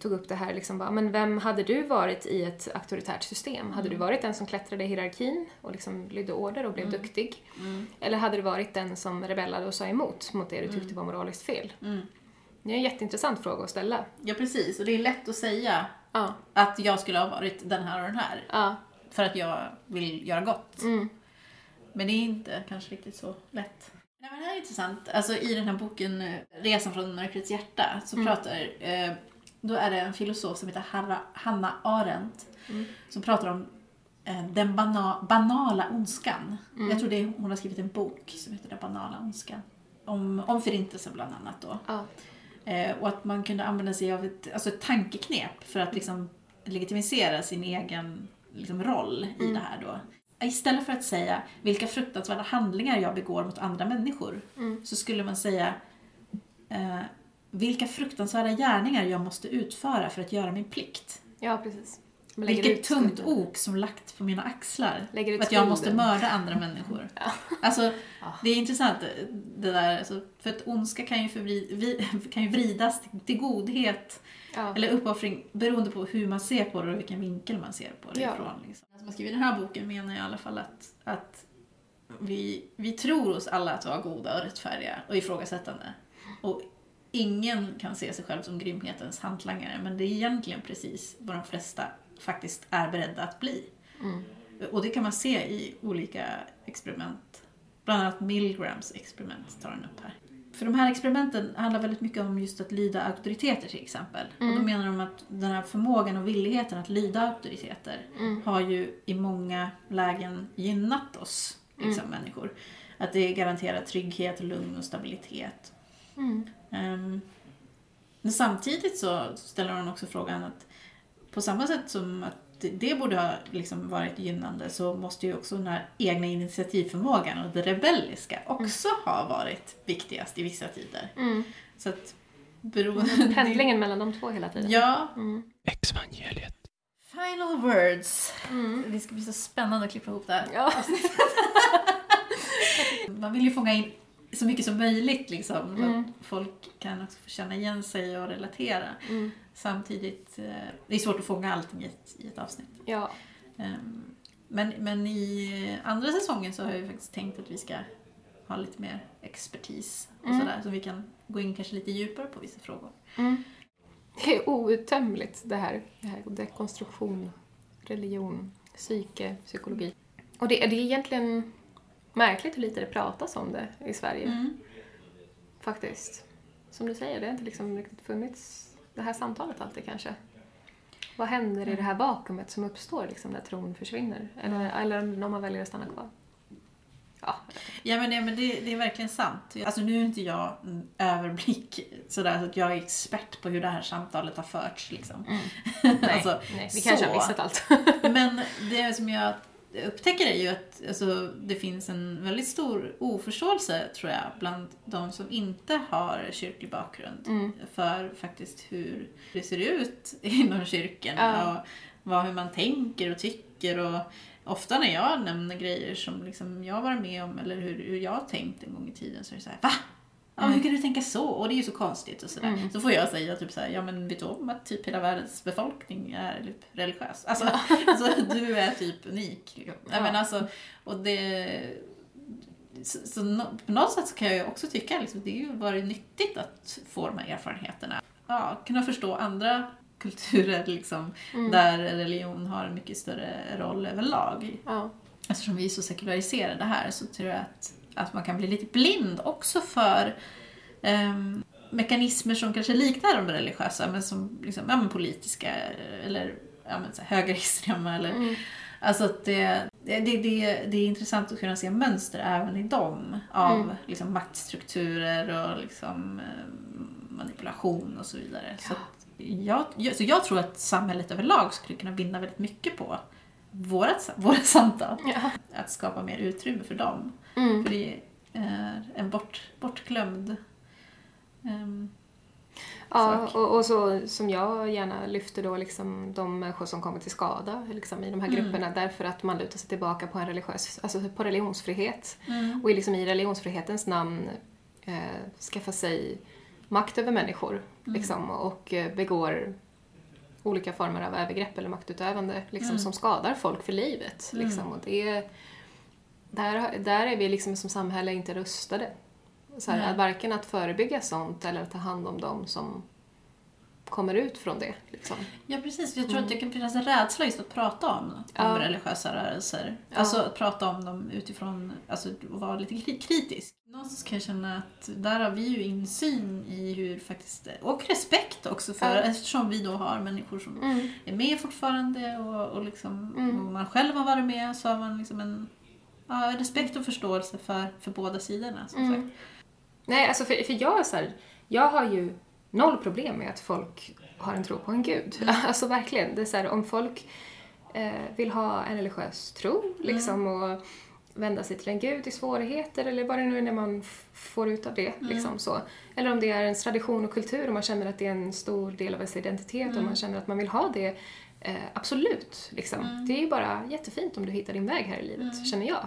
Speaker 2: tog upp det här liksom bara, men vem hade du varit i ett auktoritärt system? Hade du varit den som klättrade i hierarkin och liksom lydde order och blev duktig? Eller hade du varit den som rebellade och sa emot mot det du tyckte var moraliskt fel? Det är en jätteintressant fråga att ställa.
Speaker 5: ja, precis. Och det är lätt att säga
Speaker 2: Ja.
Speaker 5: att jag skulle ha varit den här och den här.
Speaker 2: Ja.
Speaker 5: För att jag vill göra gott.
Speaker 2: Mm.
Speaker 5: Men det är inte kanske riktigt så lätt. Nej, men det här är intressant. Alltså, I den här boken eh, Resan från mörkrets hjärta så pratar, eh, då är det en filosof som heter Harra, Hanna Arendt som pratar om eh, den bana, banala ondskan. Jag tror det är, hon har skrivit en bok som heter Den banala ondskan. Om, om förintelsen bland annat då.
Speaker 2: Ja.
Speaker 5: Eh, och att man kunde använda sig av ett, alltså ett tankeknep för att liksom legitimisera sin egen liksom, roll i det här då. Istället för att säga vilka fruktansvärda handlingar jag begår mot andra människor så skulle man säga eh, vilka fruktansvärda gärningar jag måste utföra för att göra min plikt.
Speaker 2: ja, precis. Man
Speaker 5: Vilket tungt
Speaker 2: skulden.
Speaker 5: ok som lagt på mina axlar.
Speaker 2: Lägger ut
Speaker 5: att jag måste mörda andra människor. Alltså, det är intressant det där. Alltså, för att ondska kan ju, förvri, kan ju vridas till, godhet
Speaker 2: Ja.
Speaker 5: eller uppoffring beroende på hur man ser på det och vilken vinkel man ser på det
Speaker 2: Ja.
Speaker 5: ifrån. Liksom. Som har skrivit den här boken menar i alla fall att, att vi, vi tror oss alla att vara goda och rättfärdiga och ifrågasättande. Och ingen kan se sig själv som grymhetens hantlangare men det är egentligen precis vad de flesta faktiskt är beredda att bli. Och det kan man se i olika experiment. Bland annat Milgrams experiment tar den upp här. För de här experimenten handlar väldigt mycket om just att lyda auktoriteter till exempel. Och då menar de att den här förmågan och villigheten att lyda auktoriteter har ju i många lägen gynnat oss liksom, människor. Att det garanterar trygghet, lugn och stabilitet. Ehm, men samtidigt så ställer hon också frågan att på samma sätt som att det- borde ha liksom varit gynnande så måste ju också den här egna initiativförmågan och det rebelliska också ha varit viktigast i vissa tider.
Speaker 2: Mm.
Speaker 5: Så att beroende...
Speaker 2: Pendlingen mellan de två hela tiden.
Speaker 5: Ja.
Speaker 3: Exvangeliet.
Speaker 5: Final words. Det ska bli så spännande att klippa ihop det här.
Speaker 2: Ja.
Speaker 5: Man vill ju fånga in så mycket som möjligt liksom. Så att folk kan också få känna igen sig och relatera. Samtidigt, eh, det är svårt att fånga allting i ett, i ett avsnitt.
Speaker 2: ja.
Speaker 5: Ehm, Men, men i andra säsongen så har jag faktiskt tänkt att vi ska ha lite mer expertis och sådär. Så vi kan gå in kanske lite djupare på vissa frågor.
Speaker 2: Det är outtömligt det här. Det här dekonstruktion, religion, psyke, psykologi. Och det, det är egentligen märkligt hur lite det pratas om det i Sverige.
Speaker 5: Mm.
Speaker 2: Faktiskt. Som du säger, det har inte liksom riktigt funnits det här samtalet alltid kanske. Vad händer i det här vakuumet som uppstår liksom, när tron försvinner? Eller, eller om man väljer att stanna kvar? Ja,
Speaker 5: Ja men, det, men det, det är verkligen sant. Alltså nu är inte jag överblick sådär så att jag är expert på hur det här samtalet har förts liksom.
Speaker 2: nej,
Speaker 5: Alltså,
Speaker 2: nej, vi kanske har
Speaker 5: så.
Speaker 2: missat allt.
Speaker 5: Men det som jag upptäcker är ju att alltså, det finns en väldigt stor oförståelse, tror jag, bland de som inte har kyrklig bakgrund
Speaker 2: Mm.
Speaker 5: för faktiskt hur det ser ut inom kyrkan
Speaker 2: Ja.
Speaker 5: och vad, hur man tänker och tycker. Och ofta när jag nämner grejer som liksom jag var med om eller hur, hur jag tänkt en gång i tiden så är det så här, va? Ja,
Speaker 2: Mm.
Speaker 5: hur kan du tänka så? Och det är ju så konstigt och sådär. Så får jag säga typ såhär, ja men vet du om att typ hela världens befolkning är typ religiös? Alltså, alltså du är typ unik. Liksom. Ja.
Speaker 2: Ja.
Speaker 5: men alltså, och det... Så, så på något sätt så kan jag ju också tycka liksom, det har ju varit nyttigt att få de här erfarenheterna. Ja, kunna förstå andra kulturer liksom, där religion har en mycket större roll överlag.
Speaker 2: ja.
Speaker 5: Eftersom vi är så sekulariserade här så tror jag att, att man kan bli lite blind också för ehm, mekanismer som kanske liknar de religiösa men som liksom, ja, men politiska eller ja, men så högerextrema. Eller, Alltså att det, det, det, det, är intressant att kunna se mönster även i dem av liksom, maktstrukturer och liksom, eh, manipulation och så vidare. Så, att jag, jag, så jag tror att samhället överlag skulle kunna vinna väldigt mycket på vårat, våra samtal.
Speaker 2: Ja.
Speaker 5: Att skapa mer utrymme för dem.
Speaker 2: Mm.
Speaker 5: För det är en bort, bortglömd ehm,
Speaker 2: Ja,
Speaker 5: sak.
Speaker 2: och, och så som jag gärna lyfter då liksom de människor som kommer till skada liksom, i de här
Speaker 5: Mm.
Speaker 2: grupperna därför att man lutar sig tillbaka på en religiös, alltså på religionsfrihet.
Speaker 5: Mm.
Speaker 2: Och liksom i religionsfrihetens namn eh, skaffa sig makt över människor
Speaker 5: Mm.
Speaker 2: liksom, och eh, begår olika former av övergrepp eller maktutövande liksom,
Speaker 5: Mm.
Speaker 2: som skadar folk för livet. Liksom. Och det, där, där är vi liksom som samhälle inte rustade. Så här, att varken att förebygga sånt eller att ta hand om dem som kommer ut från det. Liksom.
Speaker 5: Ja precis, jag tror att det kan finnas en rädsla just att prata om, om
Speaker 2: Ja.
Speaker 5: religiösa rörelser.
Speaker 2: Ja.
Speaker 5: Alltså att prata om dem utifrån, alltså att vara lite kri- kritisk. Någonstans kan jag känna att där har vi ju insyn i hur faktiskt, och respekt också för,
Speaker 2: Ja.
Speaker 5: eftersom vi då har människor som
Speaker 2: Mm.
Speaker 5: är med fortfarande och, och liksom,
Speaker 2: Mm.
Speaker 5: och man själv har varit med så har man liksom en ja, respekt och förståelse för, för båda sidorna. Som
Speaker 2: Mm.
Speaker 5: sagt.
Speaker 2: Nej, alltså för, för jag är så här, jag har ju noll problem med att folk har en tro på en gud. Alltså verkligen. Det är så här, om folk eh, vill ha en religiös tro liksom och vända sig till en gud i svårigheter eller vad det nu är när man får ut av det. Liksom, så. Eller om det är ens tradition och kultur och man känner att det är en stor del av ens identitet och man känner att man vill ha det. Eh, absolut. Liksom. Det är ju bara jättefint om du hittar din väg här i livet, känner jag.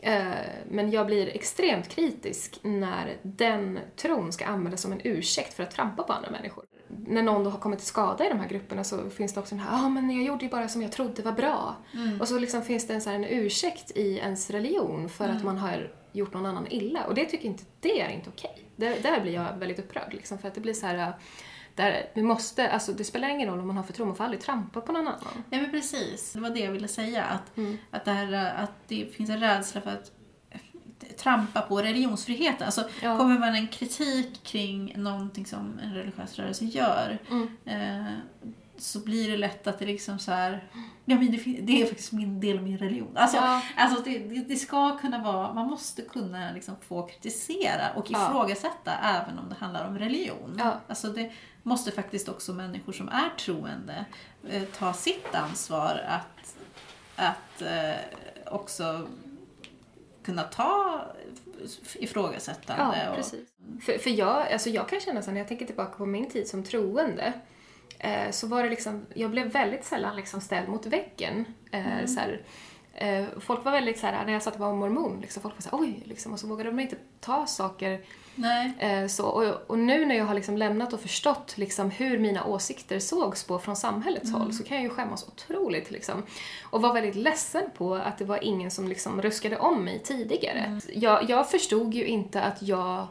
Speaker 2: Eh, Men jag blir extremt kritisk när den tron ska användas som en ursäkt för att trampa på andra människor. När någon då har kommit till skada i de här grupperna så finns det också den här, ja ah, men jag gjorde ju bara som jag trodde var bra. Och så liksom finns det en, så här, en ursäkt i ens religion för att man har gjort någon annan illa. Och det tycker inte, det är inte okej. Där, där blir jag väldigt upprörd liksom, för att det blir så här, där vi måste, alltså det spelar ingen roll om man har för tro, man får aldrig trampa på någon annan.
Speaker 5: Nej men precis, det var det jag ville säga. Att,
Speaker 2: Mm.
Speaker 5: att, det, här, att det finns en rädsla för att trampa på religionsfriheten. Alltså,
Speaker 2: Ja.
Speaker 5: Kommer man en kritik kring någonting som en religiös rörelse gör
Speaker 2: Mm.
Speaker 5: eh, så blir det lätt att det liksom så här, ja men det, det är faktiskt min del av min religion. Alltså,
Speaker 2: Ja.
Speaker 5: alltså det, det, ska kunna vara, man måste kunna liksom få kritisera och
Speaker 2: Ja.
Speaker 5: ifrågasätta även om det handlar om religion.
Speaker 2: Ja.
Speaker 5: Alltså det måste faktiskt också människor som är troende eh, ta sitt ansvar att, att eh, också kunna ta ifrågasättande.
Speaker 2: Ja,
Speaker 5: och,
Speaker 2: precis. För, för jag, alltså jag kan känna så när jag tänker tillbaka på min tid som troende eh, så var det liksom, jag blev väldigt sällan liksom ställd mot väggen. Eh, så här, folk var väldigt så här, när jag sa att jag var mormon, liksom, folk var så här, oj, liksom, och så vågade de inte ta saker
Speaker 5: Nej.
Speaker 2: Eh, så, och, och nu när jag har liksom lämnat och förstått liksom hur mina åsikter sågs på från samhällets håll så kan jag ju skämmas otroligt. Liksom. Och var väldigt ledsen på att det var ingen som liksom ruskade om mig tidigare. Jag, jag förstod ju inte att jag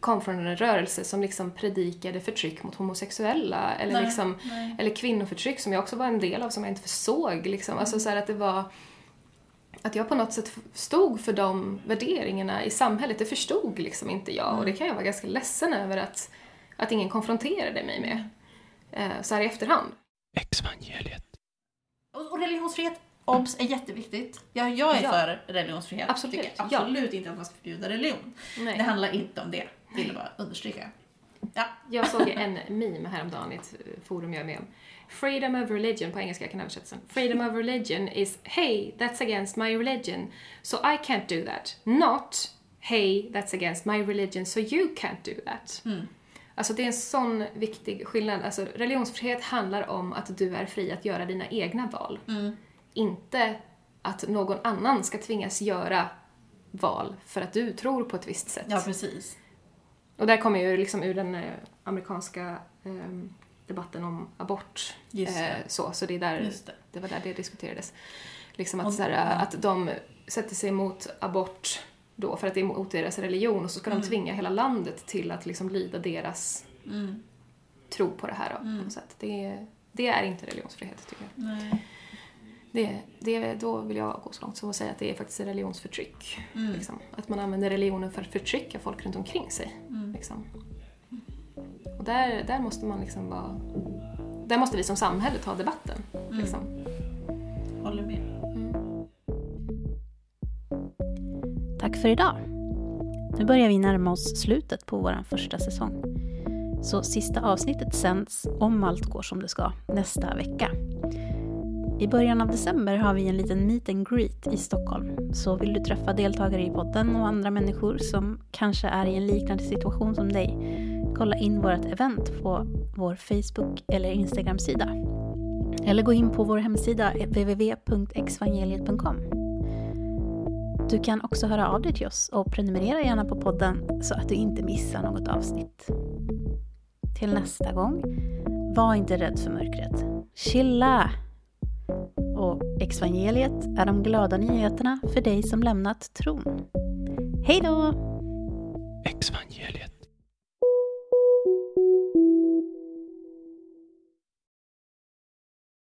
Speaker 2: kom från en rörelse som liksom predikade förtryck mot homosexuella eller,
Speaker 5: Nej,
Speaker 2: liksom,
Speaker 5: nej.
Speaker 2: eller kvinnoförtryck som jag också var en del av som jag inte försåg. Liksom. Alltså så här att det var att jag på något sätt stod för de värderingarna i samhället. Det förstod liksom inte jag och det kan jag vara ganska ledsen över att, att ingen konfronterade mig med eh, så här i efterhand.
Speaker 3: Exvangeliet.
Speaker 6: Och, och religionsfrihet, obs, är jätteviktigt. Ja, jag är
Speaker 2: Ja.
Speaker 6: för religionsfrihet.
Speaker 2: Absolut,
Speaker 6: Tycker absolut inte att man ska förbjuda religion.
Speaker 2: Nej.
Speaker 6: Det handlar inte om det, vill jag bara understryka. Ja.
Speaker 2: Jag såg en meme häromdagen i ett forum jag är med om. Freedom of religion, på engelska jag kan översätta sen. Freedom of religion is Hey, that's against my religion, so I can't do that. Not Hey, that's against my religion, so you can't do that. Alltså det är en sån viktig skillnad. Alltså religionsfrihet handlar om att du är fri att göra dina egna val. Inte att någon annan ska tvingas göra val för att du tror på ett visst sätt.
Speaker 6: ja, precis.
Speaker 2: Och där kommer ju liksom ur den eh, amerikanska ehm, debatten om abort. Eh, så, så det, är där,
Speaker 6: det.
Speaker 2: det var där det diskuterades. Liksom att,
Speaker 6: Och-
Speaker 2: så här,
Speaker 6: ja.
Speaker 2: att de sätter sig emot abort då för att det är emot deras religion och så ska
Speaker 6: Mm.
Speaker 2: de tvinga hela landet till att liksom lyda deras
Speaker 6: Mm.
Speaker 2: tro på det här. Då, på något sätt. Det, det är inte religionsfrihet tycker jag.
Speaker 6: Nej.
Speaker 2: Det, det, då vill jag gå så långt som att säga att det är faktiskt religionsförtryck.
Speaker 6: Mm.
Speaker 2: Liksom. Att man använder religionen för att förtrycka folk runt omkring sig.
Speaker 6: Mm.
Speaker 2: Liksom. Och där, där måste man liksom vara... Där måste vi som samhälle ta debatten.
Speaker 6: Mm.
Speaker 2: Liksom.
Speaker 6: Håller med.
Speaker 5: Tack för idag. Nu börjar vi närma oss slutet på vår första säsong. Så sista avsnittet sänds, om allt går som det ska, nästa vecka. I början av december har vi en liten meet and greet i Stockholm. Så vill du träffa deltagare i podden och andra människor som kanske är i en liknande situation som dig, kolla in vårt event på vår Facebook eller Instagram-sida. Eller gå in på vår hemsida www.exvangeliet.com. Du kan också höra av dig till oss och prenumerera gärna på podden så att du inte missar något avsnitt. Till nästa gång, var inte rädd för mörkret. Chilla! Och Exvangeliet är de glada nyheterna för dig som lämnat tron. Hej då!
Speaker 3: Exvangeliet.